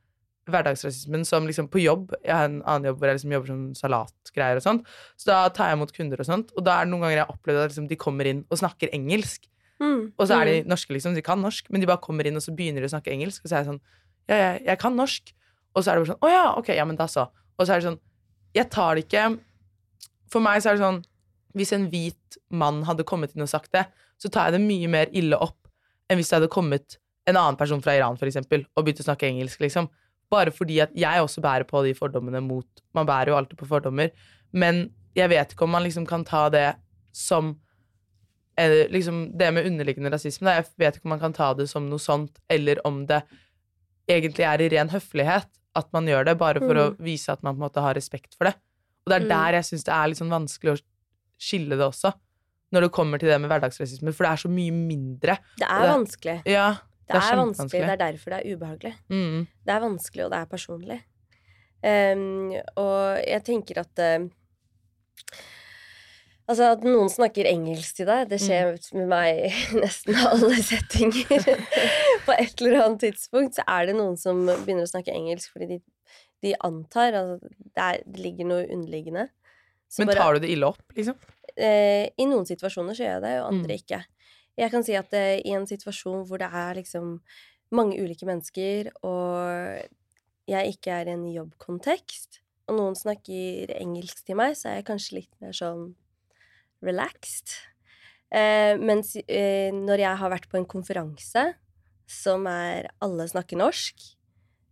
hverdagsrasismen som liksom på jobb. Jeg har en annen jobb hvor jeg liksom jobber som salatgreier og sånt. Så da tar jeg imot kunder og sånt, og da er det noen ganger jeg har opplevd at liksom de kommer inn og snakker engelsk. Mm. Og så er de norske, liksom. De kan norsk, men de bare kommer inn, og så begynner de å snakke engelsk. Og så er jeg sånn Ja, jeg, jeg kan norsk. Og så er det bare sånn Å ja, ok, ja, men da så. Og så er det sånn Jeg tar det ikke For meg så er det sånn Hvis en hvit mann hadde kommet inn og sagt det, så tar jeg det mye mer ille opp enn hvis det hadde kommet en annen person fra Iran, for eksempel, og begynt å snakke engelsk, liksom. Bare fordi at jeg også bærer på de fordommene mot Man bærer jo alltid på fordommer, men jeg vet ikke om man liksom kan ta det som eh, liksom det med underliggende rasisme. Jeg vet ikke om man kan ta det som noe sånt, eller om det egentlig er i ren høflighet at man gjør det, bare for å vise at man på en måte har respekt for det. Og det er Mm. der jeg syns det er litt sånn vanskelig å skille det også, når det kommer til det med hverdagsrasisme, for det er så mye mindre. Det er Det- vanskelig. Ja, Det er vanskelig. Det er derfor det er ubehagelig. Mm. Det er vanskelig, og det er personlig. Um, og jeg tenker at uh, Altså, at noen snakker engelsk til deg, det skjer med meg (laughs) i nesten alle settinger. (laughs) På et eller annet tidspunkt så er det noen som begynner å snakke engelsk fordi de, de antar det, er, det ligger noe underliggende. Så Men bare- tar du det ille opp, liksom? eh, I noen situasjoner så gjør jeg det, og andre Mm. ikke. Jeg kan si at eh, i en situasjon hvor det er liksom mange ulike mennesker, og jeg ikke er i en jobbkontekst, og noen snakker engelsk til meg, så er jeg kanskje litt mer sånn relaxed. Eh, mens eh, når jeg har vært på en konferanse som er alle snakker norsk,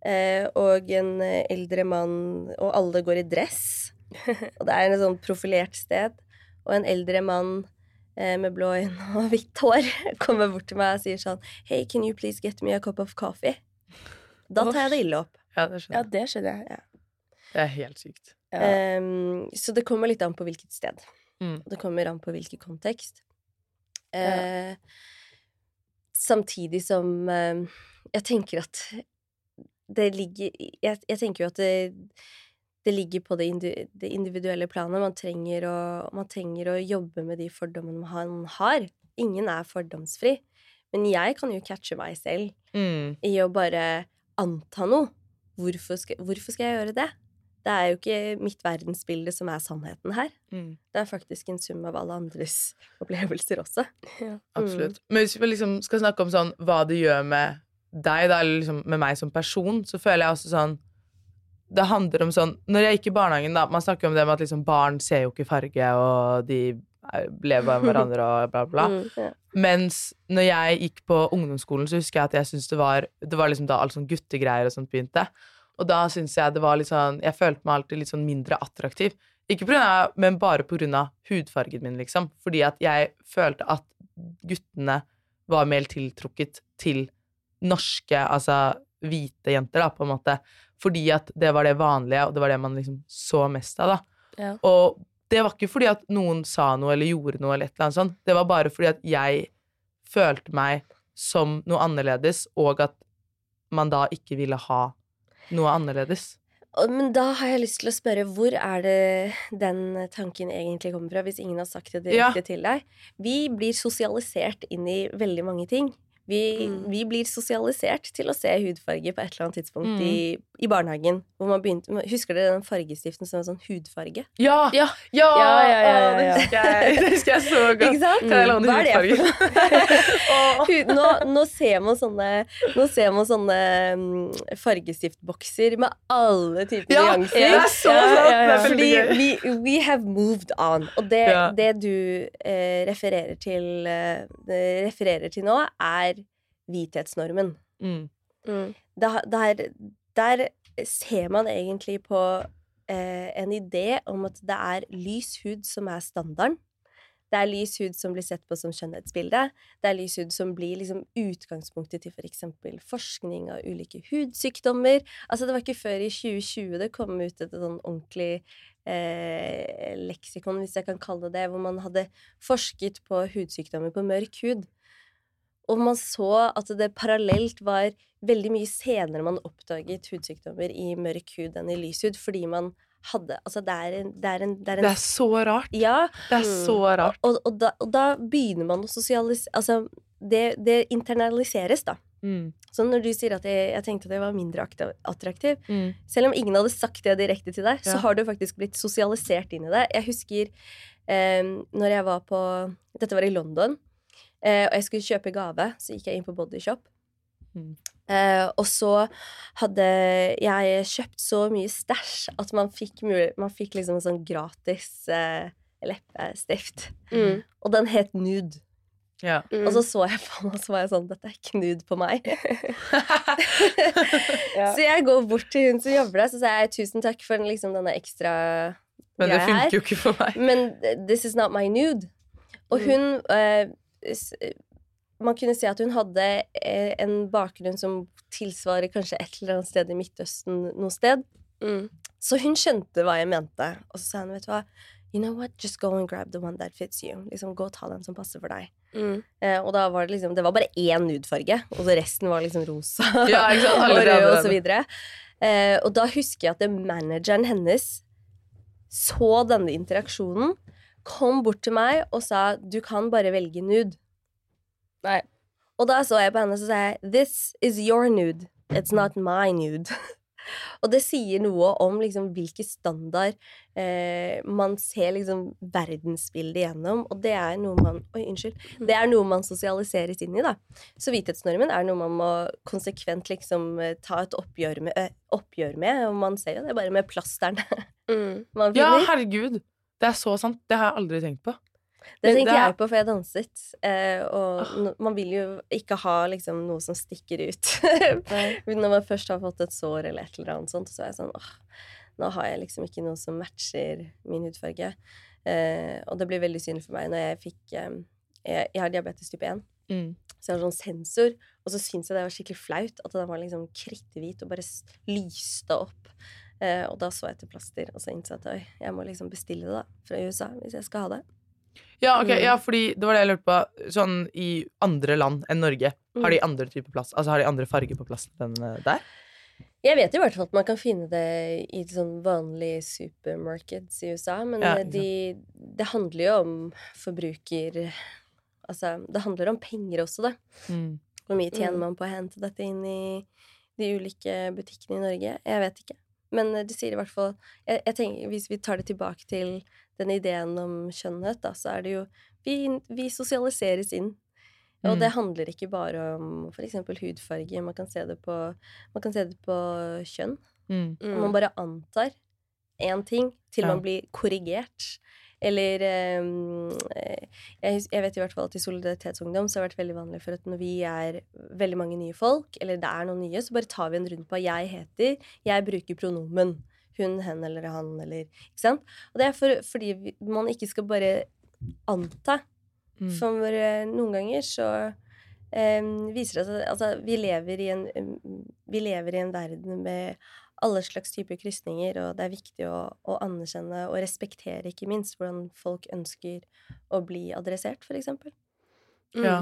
eh, og en eh, eldre mann Og alle går i dress, og det er en sånn profilert sted, og en eldre mann eh, med blå øyne (laughs) og hvitt hår (laughs) kommer bort til meg og sier sånn Hey, can you please get me a cup of coffee? Da tar jeg det ille opp. Ja, det skjønner jeg. det skjønner jeg. Det er helt sykt. Ja. Ehm, så det kommer litt an på hvilket sted. Mm. Det kommer an på hvilken kontekst. Uh, samtidig som uh, jeg tenker at det ligger Jeg, jeg tenker jo at det, det ligger på det, individuelle planet. Man trenger, å, man trenger å jobbe med de fordommene man har. Ingen er fordomsfri. Men jeg kan jo catche meg selv Mm. i å bare anta noe. Hvorfor skal, hvorfor skal jeg gjøre det? Det er jo ikke mitt verdensbilde som er sannheten her. Mm. Det er faktisk en sum av alle andres (laughs) opplevelser også. Absolutt. Men hvis vi liksom skal snakke om sånn hva det gjør med deg, da, eller liksom med meg som person, så føler jeg også sånn Det handler om sånn Når jeg gikk i barnehagen, da Man snakker om det med at liksom barn ser jo ikke farge, og de er- lever av hverandre og bla, bla. (laughs) Mm, ja. Mens når jeg gikk på ungdomsskolen, så husker jeg at jeg syntes det var Det var liksom da alt sånn guttegreier og sånt begynte. Og da syns jeg det var litt sånn Jeg følte meg alltid litt sånn mindre attraktiv. Ikke på grunn av, men bare på grunn av hudfargen min, liksom. Fordi at jeg følte at guttene var mer tiltrukket til norske, altså hvite jenter, da, på en måte. Fordi at det var det vanlige, og det var det man liksom så mest av, da. Ja. Og det var ikke fordi at noen sa noe eller gjorde noe, eller et eller annet sånt. Det var bare fordi at jeg følte meg som noe annerledes, og at man da ikke ville ha noe annerledes. Men da har jeg lyst til å spørre, hvor er det den tanken egentlig kommer fra, hvis ingen har sagt det Ja. direkte til deg? Vi blir sosialisert inn i veldig mange ting. Vi, Mm. vi blir sosialisert til å se hudfarge på et eller annet tidspunkt Mm. i, i barnehagen. Hvor man begynte, Husker dere den fargestiften som var sånn hudfarge? Ja! Ja. Ja! Ja, ja, ja, Å, det husker jeg, det husker jeg så godt. Ikke sant? Kan Hva er det for (laughs) (laughs) nå, nå ser man sånne, nå ser man sånne mm, fargestiftbokser med alle typer Ja, nyanser. det er så sant! ja, ja. Det Fordi vi we have moved on. Og det, Ja. det du eh, refererer, til, eh, refererer til nå, er hvithetsnormen. Mm. Mm. Da- Der, der ser man egentlig på eh, en idé om at det er lys hud som er standarden. Det er lys hud som blir sett på som skjønnhetsbilde. Det er lys hud som blir liksom utgangspunktet til f.eks. For forskning av ulike hudsykdommer. Altså, det var ikke før i 2020 det kom ut et sånn ordentlig eh, leksikon, hvis jeg kan kalle det det, hvor man hadde forsket på hudsykdommer på mørk hud. Og man så at det parallelt var veldig mye senere man oppdaget hudsykdommer i mørk hud enn i lys hud, fordi man hadde Altså, det er en Det er, en, det er, en, Det er så rart. Ja. Det er Mm. så rart. Og, og, da, og da begynner man å sosialisere Altså, det, det internaliseres, da. Mm. Så når du sier at jeg, jeg tenkte at jeg var mindre attraktiv Mm. Selv om ingen hadde sagt det direkte til deg, Ja. så har du faktisk blitt sosialisert inn i det. Jeg husker eh, når jeg var på Dette var i London, og jeg skulle kjøpe gave, så gikk jeg inn på Bodyshop. Mm. Eh, og så hadde jeg kjøpt så mye stæsj at man fikk, man fikk liksom en sånn gratis uh, leppestift. Mm. Og den het Nude. Ja. Mm. Og så så jeg på den, og så var jeg sånn Dette er ikke nude på meg. (laughs) Ja. Så jeg går bort til hun som jobber der, så sier jeg tusen takk for liksom, denne ekstra Men det greia her. funker jo ikke for meg. Men this is not my nude. Og Mm. hun eh, s- Man kunne si at hun hadde eh, en bakgrunn som tilsvarer kanskje et eller annet sted i Midtøsten noe sted. Mm. Så hun skjønte hva jeg mente. Og så sa hun, vet du hva, you know what, just go and grab the one that fits you. Liksom, Gå og ta den som passer for deg. Mm. Eh, og da var det liksom Det var bare én nudefarge, og resten var liksom rosa Ja, (laughs) og rød og så videre. Eh, og da husker jeg at manageren hennes så denne interaksjonen, kom bort til meg og sa du kan bare velge nude. Nei. Og da så jeg på henne og så sa jeg this is your nude, it's not my nude. (laughs) og det sier noe om liksom hvilken standard eh, man ser liksom verdensbildet gjennom, og det er noe man Oi, unnskyld. Det er noe man sosialiseres inn i, da. Så hvithetsnormen er noe man må konsekvent liksom eh, ta et oppgjør med, oppgjør med og man ser jo det bare med plasteren (laughs) Mm. man Ja, herregud. Det er så sant. Det har jeg aldri tenkt på. Det tenkte jeg på, for jeg danset. Eh, og Ah. man vil jo ikke ha liksom noe som stikker ut. (laughs) Når man først har fått et sår eller et eller annet sånt, så er jeg sånn åh, nå har jeg liksom ikke noe som matcher min hudfarge. Eh, og det blir veldig synd for meg når jeg fikk eh, jeg, jeg har diabetes type 1. Mm. Så jeg har sånn sensor, og så syns jeg det var skikkelig flaut at den var liksom kritthvit og bare lyste opp. Eh, og da så jeg etter plaster, og så innså jeg at oi, jeg må liksom bestille det da, fra USA hvis jeg skal ha det. Ja, ok, Mm. ja, fordi det var det jeg lurte på. Sånn i andre land enn Norge, har Mm. de andre typer plast? Altså har de andre farger på plasten enn eh, der? Jeg vet i hvert fall at man kan finne det i sånn vanlige supermarkeds i USA, men Ja, de, det handler jo om forbruker... Altså, det handler om penger også, da. Mm. Hvor mye tjener Mm. man på å hente dette inn i de ulike butikkene i Norge? Jeg vet ikke. Men eh, det sier i hvert fall jeg, jeg tenker, Hvis vi tar det tilbake til den ideen om skjønnhet, da, så er det jo Vi, vi sosialiseres inn. Og Mm. det handler ikke bare om f.eks. hudfarge. Man kan se det på, man kan se det på kjønn. Mm. Man bare antar én ting til Ja. man blir korrigert. Eller eh, jeg, jeg vet i hvert fall at i Solidaritetsungdom så har det vært veldig vanlig for at når vi er veldig mange nye folk, eller det er noen nye, så bare tar vi en runde på 'jeg heter', 'jeg bruker pronomen'. Hun, hen eller han, eller Ikke sant? Og det er for, fordi man ikke skal bare anta. Mm. For noen ganger så eh, viser det seg Altså, vi lever i en Vi lever i en verden med alle slags typer krysninger, og det er viktig å, å anerkjenne og respektere, ikke minst, hvordan folk ønsker å bli adressert, for eksempel. Mm. Ja.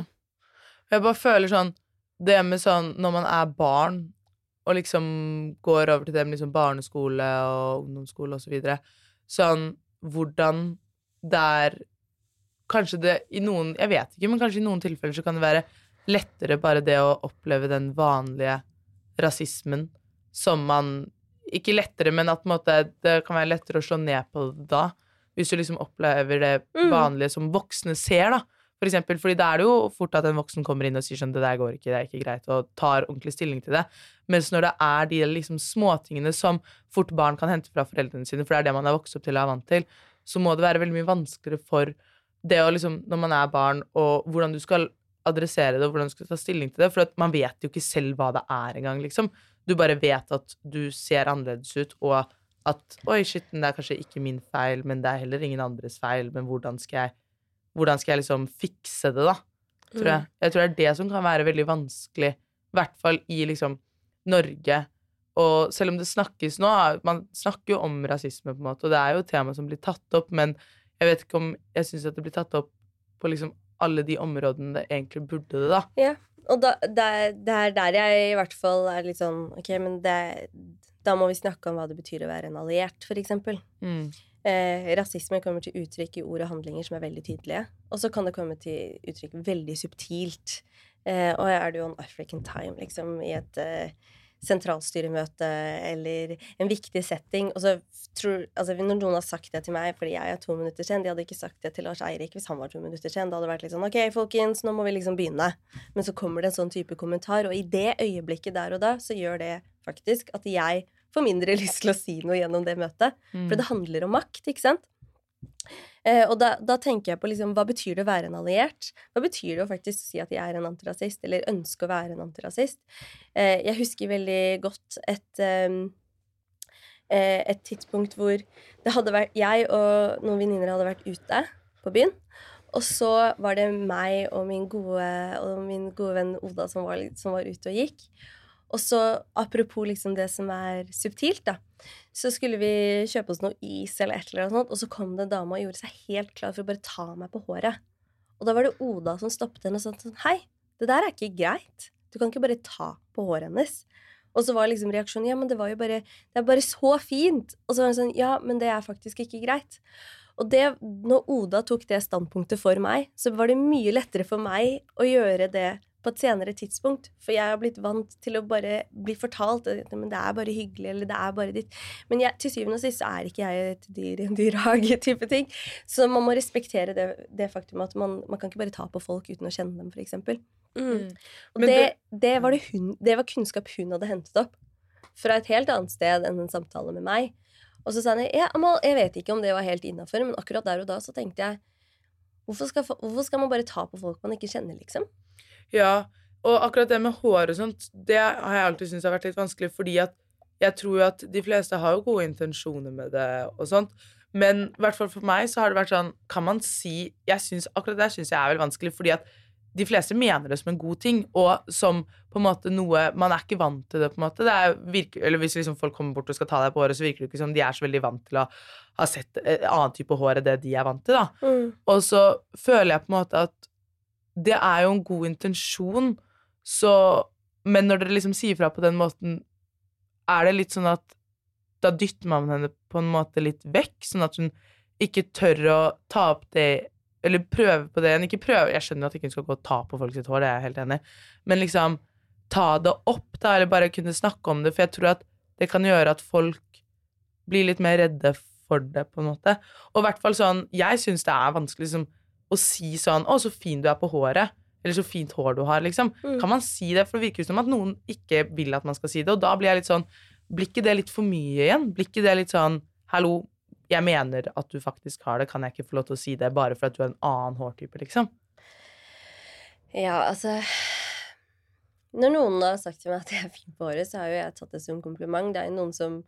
Jeg bare føler sånn Det med sånn når man er barn og liksom går over til det med liksom barneskole og ungdomsskole og så videre, sånn hvordan det er Kanskje det i noen Jeg vet ikke, men kanskje i noen tilfeller så kan det være lettere bare det å oppleve den vanlige rasismen som man Ikke lettere, men at måte, det kan være lettere å slå ned på det da. Hvis du liksom opplever det Mm. vanlige som voksne ser, da. For eksempel, fordi da er det jo fort at en voksen kommer inn og sier sånn 'Det der går ikke, det er ikke greit', og tar ordentlig stilling til det. Mens når det er de liksom småtingene som fort barn kan hente fra foreldrene sine, for det er det man er vokst opp til og er vant til, så må det være veldig mye vanskeligere for det å liksom, når man er barn, og hvordan du skal adressere det, og hvordan du skal ta stilling til det. For man vet jo ikke selv hva det er engang, liksom. Du bare vet at du ser annerledes ut, og at Oi, shit, det er kanskje ikke min feil, men det er heller ingen andres feil, men hvordan skal jeg hvordan skal jeg liksom fikse det, da? Tror jeg. jeg tror det er det som kan være veldig vanskelig, i hvert fall i liksom Norge. Og selv om det snakkes nå, man snakker jo om rasisme, på en måte, og det er jo et tema som blir tatt opp, men jeg vet ikke om jeg syns at det blir tatt opp på liksom alle de områdene det egentlig burde det, da. Og da, det, det er der jeg i hvert fall er litt sånn Ok, men det, da må vi snakke om hva det betyr å være en alliert, eksempel. Mm. Eh, rasisme kommer til uttrykk i ord og handlinger som er veldig tydelige. Og så kan det komme til uttrykk veldig subtilt. Eh, og er jo on African time, liksom, i et eh, sentralstyremøte eller en viktig setting. Og så tror, altså, når noen har sagt det til meg fordi jeg er to minutter sen, de hadde ikke sagt det til Lars Eirik hvis han var to minutter sen. Da hadde det vært litt sånn OK, folkens, nå må vi liksom begynne. Men så kommer det en sånn type kommentar, og i det øyeblikket der og da så gjør det faktisk at jeg får mindre (laughs) lyst til å si noe gjennom det møtet. Mm. For det handler om makt, ikke sant? Eh, og da, da tenker jeg på liksom, hva betyr det å være en alliert? Hva betyr det å faktisk si at jeg er en antirasist, eller ønske å være en antirasist? Eh, jeg husker veldig godt et eh, et tidspunkt hvor det hadde vært jeg og noen venninner hadde vært ute på byen. Og så var det meg og min gode, og min gode venn Oda som var, som var ute og gikk. Og så, apropos liksom det som er subtilt, da, så skulle vi kjøpe oss noe is eller et eller annet sånt, og så kom det en dame og gjorde seg helt klar for å bare ta meg på håret. Og da var det Oda som stoppet henne og sa sånn Hei, det der er ikke greit. Du kan ikke bare ta på håret hennes. Og så var liksom reaksjonen ja, men det var jo bare Det er bare så fint. Og så var hun sånn ja, men det er faktisk ikke greit. Og det, når Oda tok det standpunktet for meg, så var det mye lettere for meg å gjøre det på et senere tidspunkt. For jeg har blitt vant til å bare bli fortalt at det er bare hyggelig, eller det er bare ditt. Men jeg, til syvende og sist så er ikke jeg et dyr i en dyrehage-type ting. Så man må respektere det, det faktum at man, man kan ikke bare ta på folk uten å kjenne dem, eksempel. Mm. Og det, det, var det, hun, det var kunnskap hun hadde hentet opp fra et helt annet sted enn en samtale med meg. Og så sa han ja, Amal, jeg vet ikke om det var helt innafor, men akkurat der og da så tenkte jeg hvorfor skal, hvorfor skal man bare ta på folk man ikke kjenner, liksom? Ja, og akkurat det med hår og sånt, det har jeg alltid syntes har vært litt vanskelig, fordi at jeg tror jo at de fleste har jo gode intensjoner med det og sånt, men i hvert fall for meg så har det vært sånn, kan man si jeg synes, Akkurat det syns jeg er veldig vanskelig, fordi at de fleste mener det som en god ting, og som på en måte noe Man er ikke vant til det, på en måte. Det virker, eller hvis liksom folk kommer bort og skal ta deg på håret, så virker det ikke som de er så veldig vant til å ha sett en annen type hår enn det de er vant til, da. Og så føler jeg på en måte at det er jo en god intensjon, så Men når dere liksom sier fra på den måten, er det litt sånn at da dytter man henne på en måte litt vekk, sånn at hun ikke tør å ta opp det Eller prøve på det igjen. Ikke prøve Jeg skjønner at ikke hun skal gå og ta på folk sitt hår, det er jeg helt enig men liksom ta det opp, da, eller bare kunne snakke om det, for jeg tror at det kan gjøre at folk blir litt mer redde for det, på en måte. Og i hvert fall sånn Jeg syns det er vanskelig liksom, å si sånn 'Å, så fin du er på håret', eller 'så fint hår du har', liksom. Mm. Kan man si det? For det virker som at noen ikke vil at man skal si det, og da blir jeg litt sånn Blir ikke det litt for mye igjen? Blir ikke det litt sånn 'Hallo, jeg mener at du faktisk har det, kan jeg ikke få lov til å si det bare for at du er en annen hårtype', liksom? Ja, altså Når noen har sagt til meg at jeg er fin på håret, så har jo jeg tatt det som kompliment. Det er jo noen som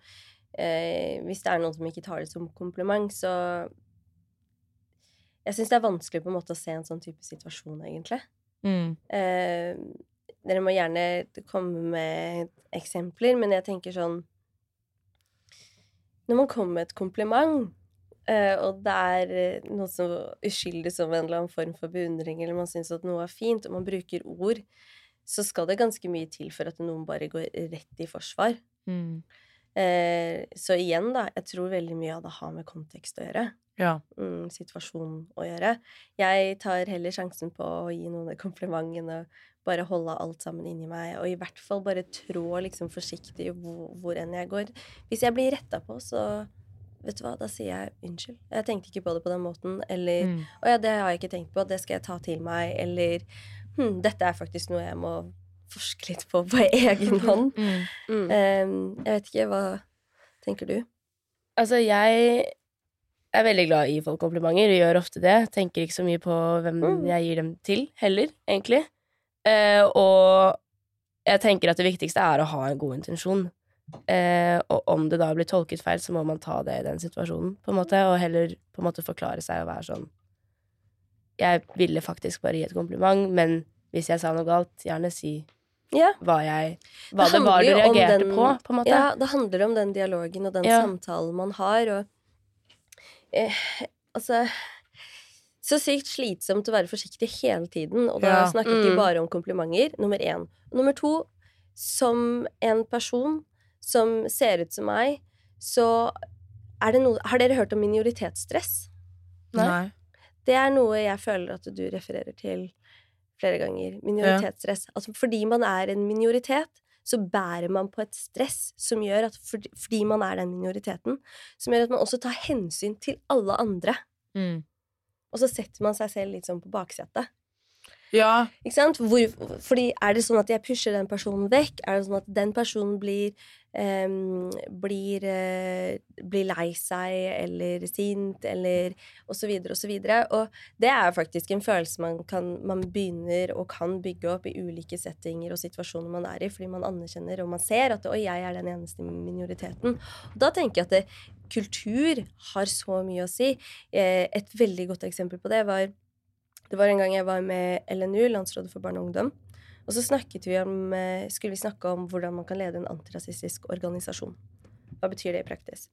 eh, Hvis det er noen som ikke tar det som kompliment, så Jeg syns det er vanskelig på en måte å se en sånn type situasjon, egentlig. Mm. Eh, dere må gjerne komme med eksempler, men jeg tenker sånn Når man kommer med et kompliment, eh, og det er eh, noe så uskyldig som en eller annen form for beundring, eller man syns at noe er fint, og man bruker ord, så skal det ganske mye til for at noen bare går rett i forsvar. Mm. Eh, så igjen, da, jeg tror veldig mye av det har med kontekst å gjøre Ja. mm, situasjonen å gjøre. Jeg tar heller sjansen på å gi noen kompliment enn å bare holde alt sammen inni meg, og i hvert fall bare trå liksom forsiktig hvor, hvor enn jeg går. Hvis jeg blir retta på, så vet du hva, da sier jeg unnskyld. Jeg tenkte ikke på det på den måten, eller Mm. å ja, det har jeg ikke tenkt på, det skal jeg ta til meg, eller hm, dette er faktisk noe jeg må forske litt på på egen hånd. Mm. Mm. Em, jeg vet ikke, hva tenker du? Altså, jeg er veldig glad i folk komplimenter, og gjør ofte det. Tenker ikke så mye på hvem Mm. jeg gir dem til, heller, egentlig. Eh, og jeg tenker at det viktigste er å ha en god intensjon. Eh, og om det da blir tolket feil, så må man ta det i den situasjonen, på en måte, og heller på en måte forklare seg og være sånn Jeg ville faktisk bare gi et kompliment, men hvis jeg sa noe galt, gjerne si Ja. hva jeg Hva Det det, var du reagerte den- på, på en måte. Ja, det handler om den dialogen og den Ja. samtalen man har, og eh, Altså Så sykt slitsomt å være forsiktig hele tiden, og da Ja. snakket de Mm. bare om komplimenter. Nummer én. Nummer to, som en person som ser ut som meg, så er det noe Har dere hørt om minoritetsstress? Nei. Nei. Det er noe jeg føler at du refererer til flere ganger. Minoritetsstress. Altså fordi man er en minoritet, så bærer man på et stress som gjør at fordi, fordi man er den minoriteten, som gjør at man også tar hensyn til alle andre. Mm. Og så setter man seg selv litt sånn på baksetet. Ja. Ikke sant? Hvor, fordi er det sånn at jeg pusher den personen vekk? Er det sånn at den personen blir um, blir, uh, blir lei seg eller sint eller og så videre og så videre. Og det er faktisk en følelse man, kan, man begynner og kan bygge opp i ulike settinger og situasjoner man er i, fordi man anerkjenner og man ser at oi, jeg er den eneste minoriteten. Og da tenker jeg at det, kultur har så mye å si. Eh, et veldig godt eksempel på det var det var en gang jeg var med LNU, Landsrådet for barn og ungdom. Og så vi om, eh, skulle vi snakke om hvordan man kan lede en antirasistisk organisasjon. Hva betyr det i praksis?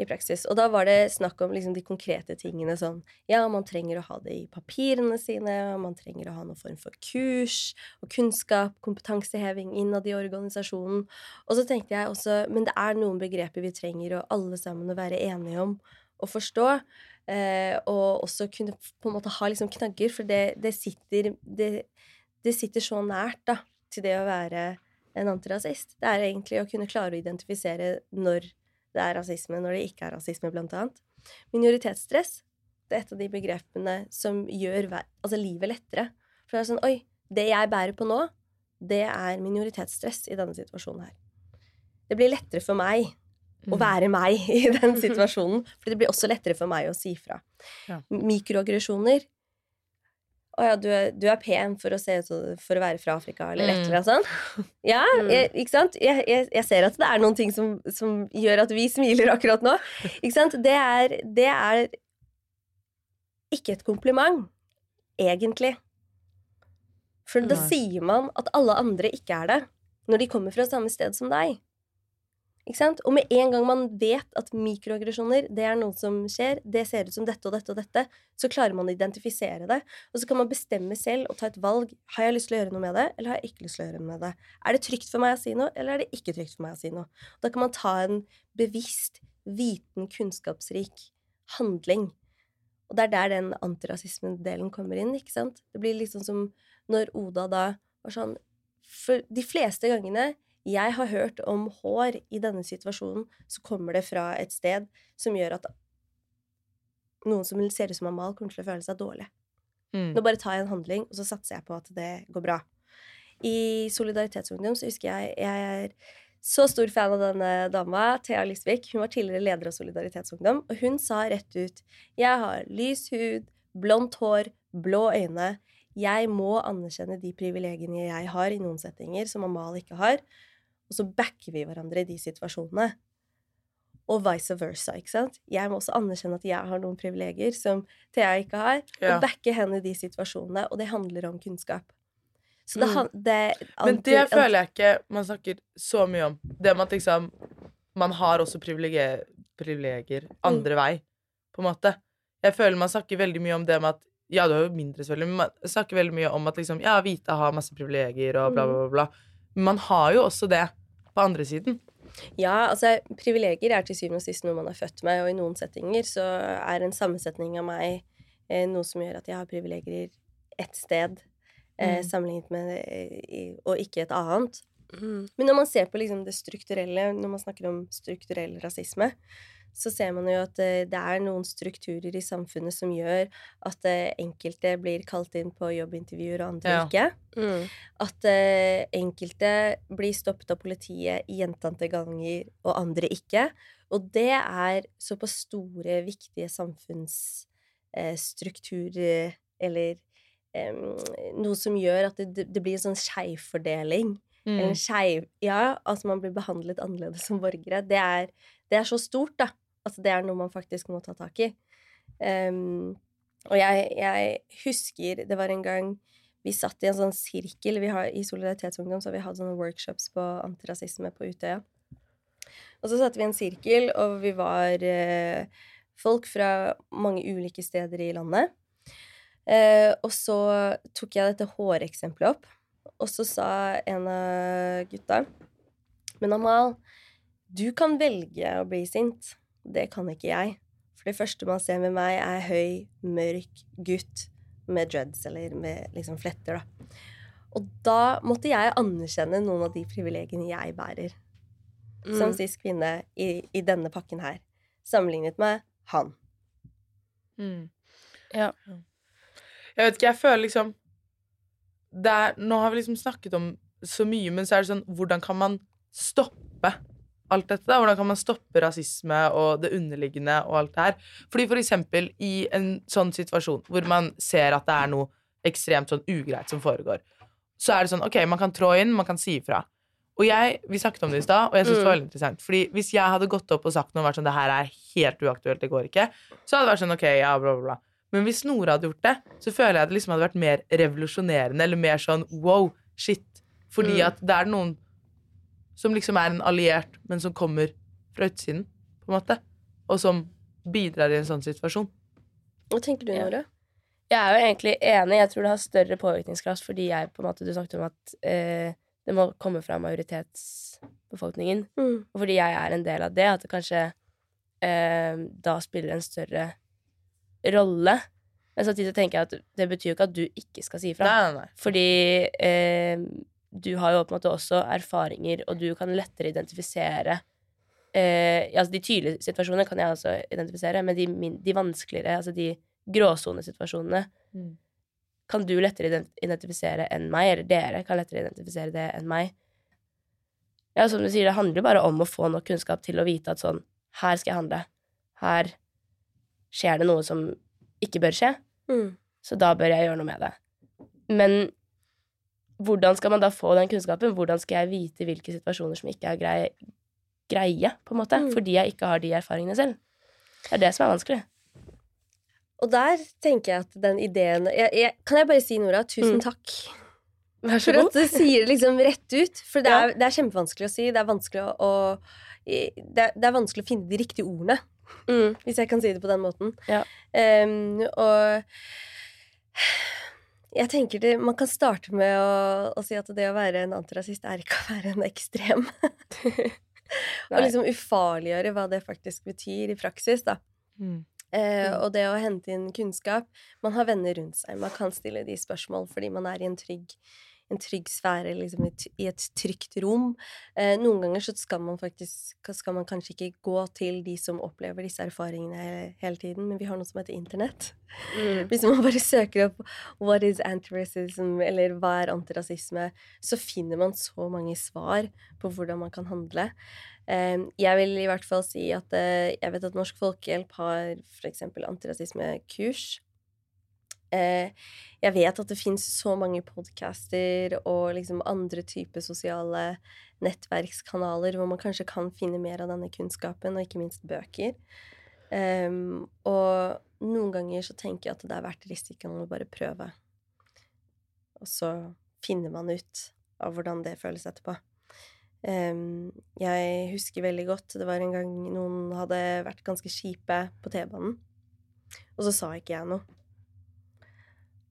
I praksis. Og da var det snakk om liksom de konkrete tingene sånn Ja, man trenger å ha det i papirene sine, man trenger å ha noen form for kurs og kunnskap, kompetanseheving innad i organisasjonen. Og så tenkte jeg også Men det er noen begreper vi trenger å alle sammen å være enige om og forstå. Eh, og også kunne på en måte ha liksom knagger, for det, det sitter det, det sitter så nært da, til det å være en antirasist. Det er egentlig å kunne klare å identifisere når det er rasisme, når det ikke er rasisme, blant annet. Minoritetsstress det er et av de begrepene som gjør altså livet lettere. For det er sånn Oi, det jeg bærer på nå, det er minoritetsstress i denne situasjonen her. Det blir lettere for meg å Mm. være meg (laughs) i den (laughs) situasjonen. For det blir også lettere for meg å si fra. Ja. Mikroaggresjoner Å ja, du er, du er pen for å se for å være fra Afrika, eller et Mm. eller annet sånt. Ja, (laughs) Mm. jeg, ikke sant? Jeg, jeg, jeg ser at det er noen ting som, som gjør at vi smiler akkurat nå. Ikke sant? Det er, det er ikke et kompliment, egentlig. For da sier man at alle andre ikke er det, når de kommer fra samme sted som deg. Og med en gang man vet at mikroaggresjoner det er noe som skjer, det ser ut som dette og dette og dette, så klarer man å identifisere det. Og så kan man bestemme selv og ta et valg. Har jeg lyst til å gjøre noe med det, eller har jeg ikke lyst til å gjøre noe med det? Er det trygt for meg å si noe, eller er det ikke trygt for meg å si noe? Da kan man ta en bevisst, viten, kunnskapsrik handling. Og det er der den antirasismedelen kommer inn, ikke sant? Det blir liksom som når Oda da var sånn For de fleste gangene jeg har hørt om hår i denne situasjonen, så kommer det fra et sted som gjør at noen som ser ut som Amal, kommer til å føle seg dårlig. Mm. Nå bare tar jeg en handling, og så satser jeg på at det går bra. I Solidaritetsungdom så husker jeg jeg er så stor fan av denne dama, Thea Lisvik. Hun var tidligere leder av Solidaritetsungdom, og hun sa rett ut Jeg har lys hud, blondt hår, blå øyne. Jeg må anerkjenne de privilegiene jeg har i noen settinger som Amal ikke har. Og så backer vi hverandre i de situasjonene. Og vice versa. ikke sant? Jeg må også anerkjenne at jeg har noen privilegier som Thea ikke har, Ja. og backe henne i de situasjonene. Og det handler om kunnskap. Så det, Mm. det Men det føler jeg ikke man snakker så mye om. Det med at liksom Man har også privilegier, privilegier Mm. andre vei, på en måte. Jeg føler man snakker veldig mye om det med at Ja, du har jo mindre, selvfølgelig, men man snakker veldig mye om at liksom Ja, hvite har masse privilegier og bla, bla, bla, bla. Men man har jo også det på andre siden. Ja, altså privilegier er til syvende og sist noe man er født med, og i noen settinger så er en sammensetning av meg eh, noe som gjør at jeg har privilegier ett sted, eh, Mm. sammenlignet med eh, og ikke et annet. Mm. Men når man ser på liksom det strukturelle, når man snakker om strukturell rasisme, så ser man jo at eh, det er noen strukturer i samfunnet som gjør at eh, enkelte blir kalt inn på jobbintervjuer, og andre Ja. ikke. Mm. At eh, enkelte blir stoppet av politiet gjentatte ganger, og andre ikke. Og det er såpass store, viktige samfunnsstrukturer eller noe som gjør at det, det blir en sånn skeivfordeling. Mm. Eller skeiv Ja, altså man blir behandlet annerledes som borgere. Det er, det er så stort, da. At det er noe man faktisk må ta tak i. Um, og jeg, jeg husker Det var en gang vi satt i en sånn sirkel har, I Solidaritetsungdom så har vi hatt sånne workshops på antirasisme på Utøya. Og så satte vi en sirkel, og vi var eh, folk fra mange ulike steder i landet. Eh, og så tok jeg dette håreksempelet opp, og så sa en av gutta Men Amal, du kan velge å bli sint. Det kan ikke jeg. For det første man ser med meg, er høy, mørk gutt med dreads, eller med liksom fletter, da. Og da måtte jeg anerkjenne noen av de privilegiene jeg bærer som sist kvinne i, i denne pakken her, sammenlignet med han. Mm. Ja. Jeg vet ikke, jeg føler liksom det er, Nå har vi liksom snakket om så mye, men så er det sånn Hvordan kan man stoppe alt dette? da? Hvordan kan man stoppe rasisme og det underliggende og alt det her? Fordi for eksempel i en sånn situasjon hvor man ser at det er noe ekstremt sånn ugreit som foregår, så er det sånn OK, man kan trå inn, man kan si ifra. Og jeg, Vi snakket om det i stad, og jeg synes det var veldig interessant. Fordi Hvis jeg hadde gått opp og sagt noe og vært sånn, det her er helt uaktuelt, det går ikke, så hadde det vært sånn OK, ja, bla, bla, bla. Men hvis Nora hadde gjort det, så føler jeg det liksom hadde vært mer revolusjonerende, eller mer sånn wow, shit. Fordi Mm. at det er noen som liksom er en alliert, men som kommer fra utsiden, på en måte, og som bidrar i en sånn situasjon. Hva tenker du. Nora? Jeg er jo egentlig enig. Jeg tror det har større påvirkningskraft fordi jeg på en måte, Du snakket om at eh, det må komme fra majoritetsbefolkningen. Mm. Og fordi jeg er en del av det, at det kanskje eh, da spiller en større rolle. Men samtidig tenker jeg at det betyr jo ikke at du ikke skal si ifra. Nei, nei, nei. Fordi eh, du har jo på en måte også erfaringer, og du kan lettere identifisere eh, altså De tydelige situasjonene kan jeg også identifisere, men de, de vanskeligere, altså de gråsonesituasjonene, Mm. kan du lettere identifisere enn meg, eller dere kan lettere identifisere det enn meg. Ja, som du sier, det handler jo bare om å få nok kunnskap til å vite at sånn Her skal jeg handle. Her skjer det noe som ikke bør skje Mm. så da bør jeg gjøre noe med det. Men hvordan skal man da få den kunnskapen? Hvordan skal jeg vite hvilke situasjoner som ikke er grei, greie, på en måte? Mm. Fordi jeg ikke har de erfaringene selv. Det er det som er vanskelig. Og der tenker jeg at den ideen jeg, jeg, Kan jeg bare si, Nora, tusen Mm. takk. Vær så For at du sier det liksom rett ut. For det Ja. er, det er kjempevanskelig å si. Det er vanskelig å, å det, er, det er vanskelig å finne de riktige ordene, Mm. hvis jeg kan si det på den måten. Ja. Um, og jeg tenker det, Man kan starte med å, å si at det å være en antirasist er ikke (laughs) å være en ekstrem. (laughs) og liksom ufarliggjøre hva det faktisk betyr i praksis. da. Mm. Eh, Mm. og det å hente inn kunnskap Man har venner rundt seg. Man kan stille de spørsmål fordi man er i en trygg, en trygg sfære, liksom i, et trygt rom. Eh, noen ganger så skal man faktisk skal man kanskje ikke gå til de som opplever disse erfaringene hele tiden, men vi har noe som heter internett. Mm. Hvis man bare søker opp 'what is anti-racism', eller 'hva er antirasisme', så finner man så mange svar på hvordan man kan handle. Eh, Jeg vil i hvert fall si at eh, jeg vet at Norsk Folkehjelp har f.eks. antirasismekurs. Eh, Jeg vet at det fins så mange podcaster og liksom andre typer sosiale nettverkskanaler hvor man kanskje kan finne mer av denne kunnskapen, og ikke minst bøker. Um, og noen ganger så tenker jeg at det er verdt risikoen å bare prøve. Og så finner man ut av hvordan det føles etterpå. Um, jeg husker veldig godt det var en gang noen hadde vært ganske kjipe på T-banen. Og så sa ikke jeg noe.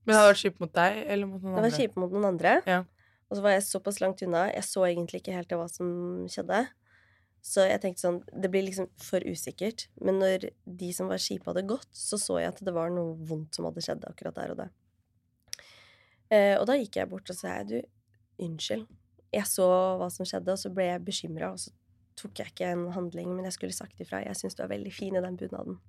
Men det hadde vært kjipt mot deg eller mot noen andre? Det var kjipt mot noen andre. Ja. Og så var jeg såpass langt unna. Jeg så egentlig ikke helt hva som skjedde. Så jeg tenkte sånn Det blir liksom for usikkert. Men når de som var kjipe, hadde gått, så så jeg at det var noe vondt som hadde skjedd akkurat der og da. Eh, og da gikk jeg bort og sa du, unnskyld. Jeg så hva som skjedde, og så ble jeg bekymra, og så tok jeg ikke en handling, men jeg skulle sagt ifra. Jeg syns du er veldig fin i den bunaden.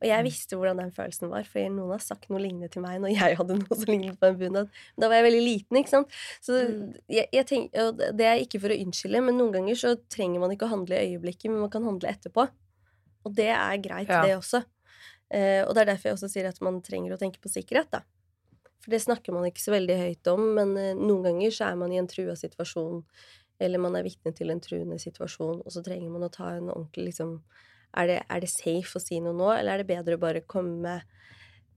Og jeg Mm. visste hvordan den følelsen var, for noen har sagt noe lignende til meg når jeg hadde noe som lignet på en bunad. Da var jeg veldig liten, ikke sant. Så Mm. jeg, jeg tenk, og det er ikke for å unnskylde, men noen ganger så trenger man ikke å handle i øyeblikket, men man kan handle etterpå. Og det er greit, Ja. det også. Eh, og det er derfor jeg også sier at man trenger å tenke på sikkerhet, da. For det snakker man ikke så veldig høyt om, men eh, noen ganger så er man i en trua situasjon, eller man er vitne til en truende situasjon, og så trenger man å ta en ordentlig liksom er det, er det safe å si noe nå, eller er det bedre å bare komme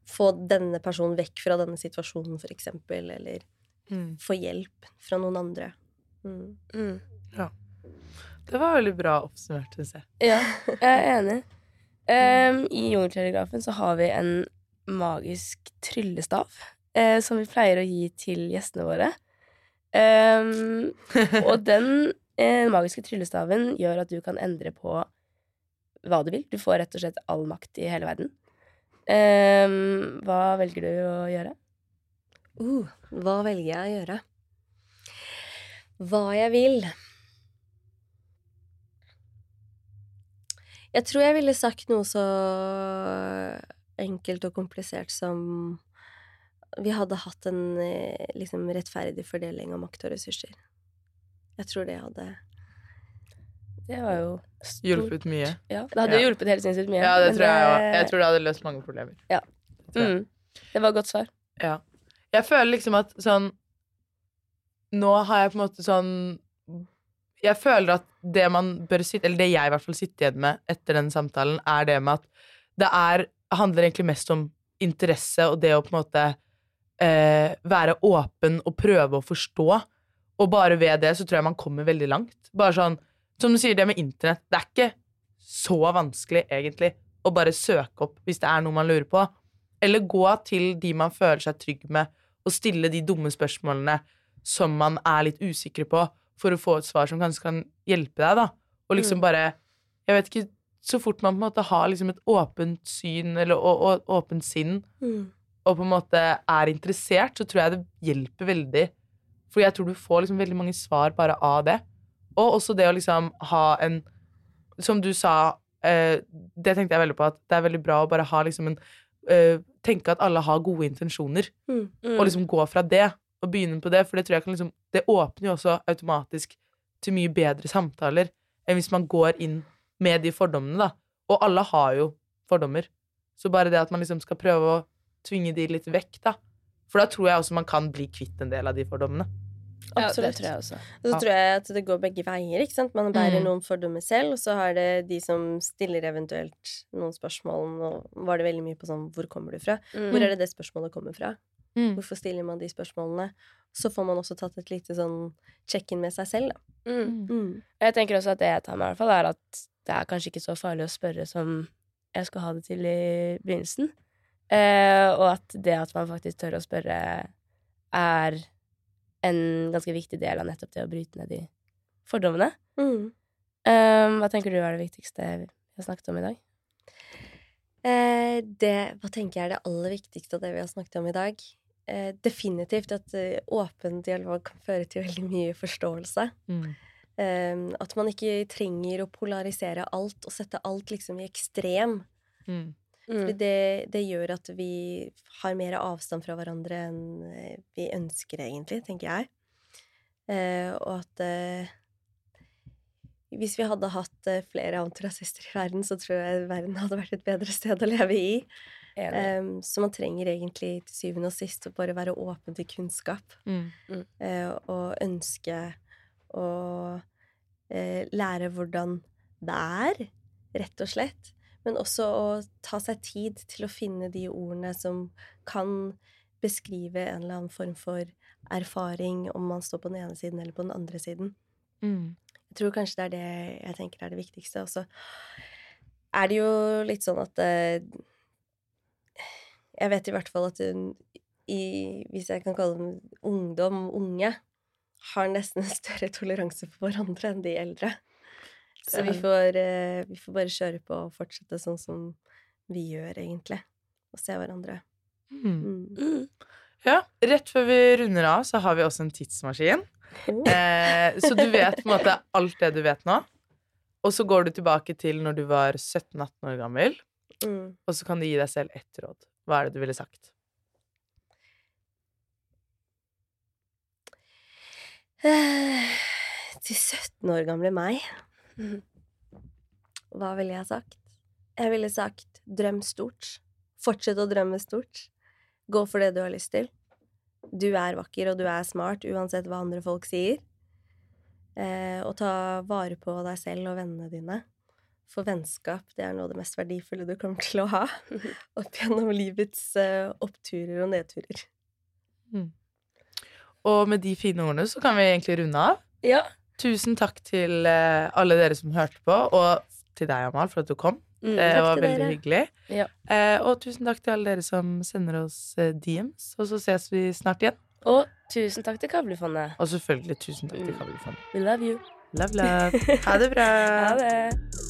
Få denne personen vekk fra denne situasjonen, for eksempel, eller Mm. få hjelp fra noen andre. Mm. Mm. Det var veldig bra oppsummert, syns jeg. Ja, (laughs) jeg er enig. Um, I Jungeltelegrafen så har vi en magisk tryllestav uh, som vi pleier å gi til gjestene våre. Um, (laughs) og den uh, magiske tryllestaven gjør at du kan endre på hva du vil. Du får rett og slett all makt i hele verden. Um, hva velger du å gjøre? Uh, hva velger jeg å gjøre? Hva jeg vil? Jeg tror jeg ville sagt noe så enkelt og komplisert som vi hadde hatt en eh, liksom rettferdig fordeling av makt og ressurser. Jeg tror det hadde Det var jo stort. Hjulpet mye. Ja, det hadde Ja. hjulpet helt sinnssykt mye. Ja, det tror jeg òg. Jeg tror det hadde løst mange problemer. Ja. Mm, det var et godt svar. Ja. Jeg føler liksom at sånn Nå har jeg på en måte sånn Jeg føler at det man bør sitte Eller det jeg i hvert fall sitter igjen med etter den samtalen, er det med at det er handler egentlig mest om interesse og det å på en måte eh, være åpen og prøve å forstå. Og bare ved det så tror jeg man kommer veldig langt. Bare sånn, Som du sier, det med internett. Det er ikke så vanskelig, egentlig, å bare søke opp hvis det er noe man lurer på. Eller gå til de man føler seg trygg med, og stille de dumme spørsmålene som man er litt usikker på, for å få et svar som kanskje kan hjelpe deg, da. Og liksom Mm. bare Jeg vet ikke Så fort man på en måte har liksom et åpent syn, eller og, og, åpent sinn, mm. og på en måte er interessert, så tror jeg det hjelper veldig. For jeg tror du får liksom veldig mange svar bare av det. Og også det å liksom ha en Som du sa, eh, det tenkte jeg veldig på, at det er veldig bra å bare ha liksom en eh, Tenke at alle har gode intensjoner, Mm. Mm. og liksom gå fra det, og begynne på det. For det tror jeg kan liksom Det åpner jo også automatisk til mye bedre samtaler enn hvis man går inn med de fordommene, da. Og alle har jo fordommer. Så bare det at man liksom skal prøve å tvinge de litt vekk, da. For da tror jeg også man kan bli kvitt en del av de fordommene. Ja, det tror jeg også. Og så tror jeg at det går begge veier. ikke sant? Man bærer Mm. noen fordommer selv, og så har det de som stiller eventuelt noen spørsmål. Nå var det veldig mye på sånn Hvor kommer du fra? Mm. Hvor er det det spørsmålet kommer fra? Mm. Hvorfor stiller man de spørsmålene? Så får man også tatt et lite sånn check-in med seg selv, da. Mm. Mm. Jeg tenker også at det jeg tar med, i hvert fall, er at det er kanskje ikke så farlig å spørre som jeg skal ha det til i begynnelsen. Eh, og at det at man faktisk tør å spørre, er en ganske viktig del av nettopp det å bryte ned de fordommene. Mm. Um, hva tenker du er det viktigste vi har snakket om i dag? Eh, det, hva tenker jeg er det aller viktigste av det vi har snakket om i dag? Eh, definitivt at eh, åpen dialog kan føre til veldig mye forståelse. Mm. Eh, at man ikke trenger å polarisere alt og sette alt liksom i ekstrem. Mm. Fordi det, det gjør at vi har mer avstand fra hverandre enn eh, vi ønsker, egentlig, tenker jeg. Eh, og at eh, hvis vi hadde hatt eh, flere antirasister i verden, så tror jeg verden hadde vært et bedre sted å leve i. Enig. Så man trenger egentlig til syvende og sist å bare være åpen til kunnskap. Mm. eh, og ønske å eh, lære hvordan det er, rett og slett. Men også å ta seg tid til å finne de ordene som kan beskrive en eller annen form for erfaring, om man står på den ene siden eller på den andre siden. Mm. Jeg tror kanskje det er det jeg tenker er det viktigste. Og så er det jo litt sånn at eh, Jeg vet i hvert fall at hun, i, hvis jeg kan kalle dem ungdom, unge, har nesten en (laughs) større toleranse for hverandre enn de eldre. Så vi får, eh, vi får bare kjøre på og fortsette sånn som vi gjør, egentlig. Og se hverandre. Mm. Mm. Mm. Ja, rett før vi runder av, så har vi også en tidsmaskin. Oh. Eh, så du vet på en måte alt det du vet nå. Og så går du tilbake til når du var 17-18 år gammel, Mm. og så kan du gi deg selv ett råd. Hva er det du ville sagt? Eh, (sighs) Til 17 år gamle meg. Hva ville jeg sagt? Jeg ville sagt drøm stort. Fortsett å drømme stort. Gå for det du har lyst til. Du er vakker, og du er smart, uansett hva andre folk sier. Eh, og ta vare på deg selv og vennene dine. For vennskap, det er noe av det mest verdifulle du kommer til å ha (laughs) opp gjennom livets eh, oppturer og nedturer. Og med de fine ordene så kan vi egentlig runde av. Ja. Tusen takk til eh, alle dere som hørte på, og til deg, Amal, for at du kom. Mm. Det var veldig dere. hyggelig. Ja. Eh, og tusen takk til alle dere som sender oss eh, DMs, og så ses vi snart igjen. Og tusen takk til Kavlefondet. Og selvfølgelig tusen takk til Kavlefondet. We love you. Love, love. Ha det bra. (laughs) Ha det.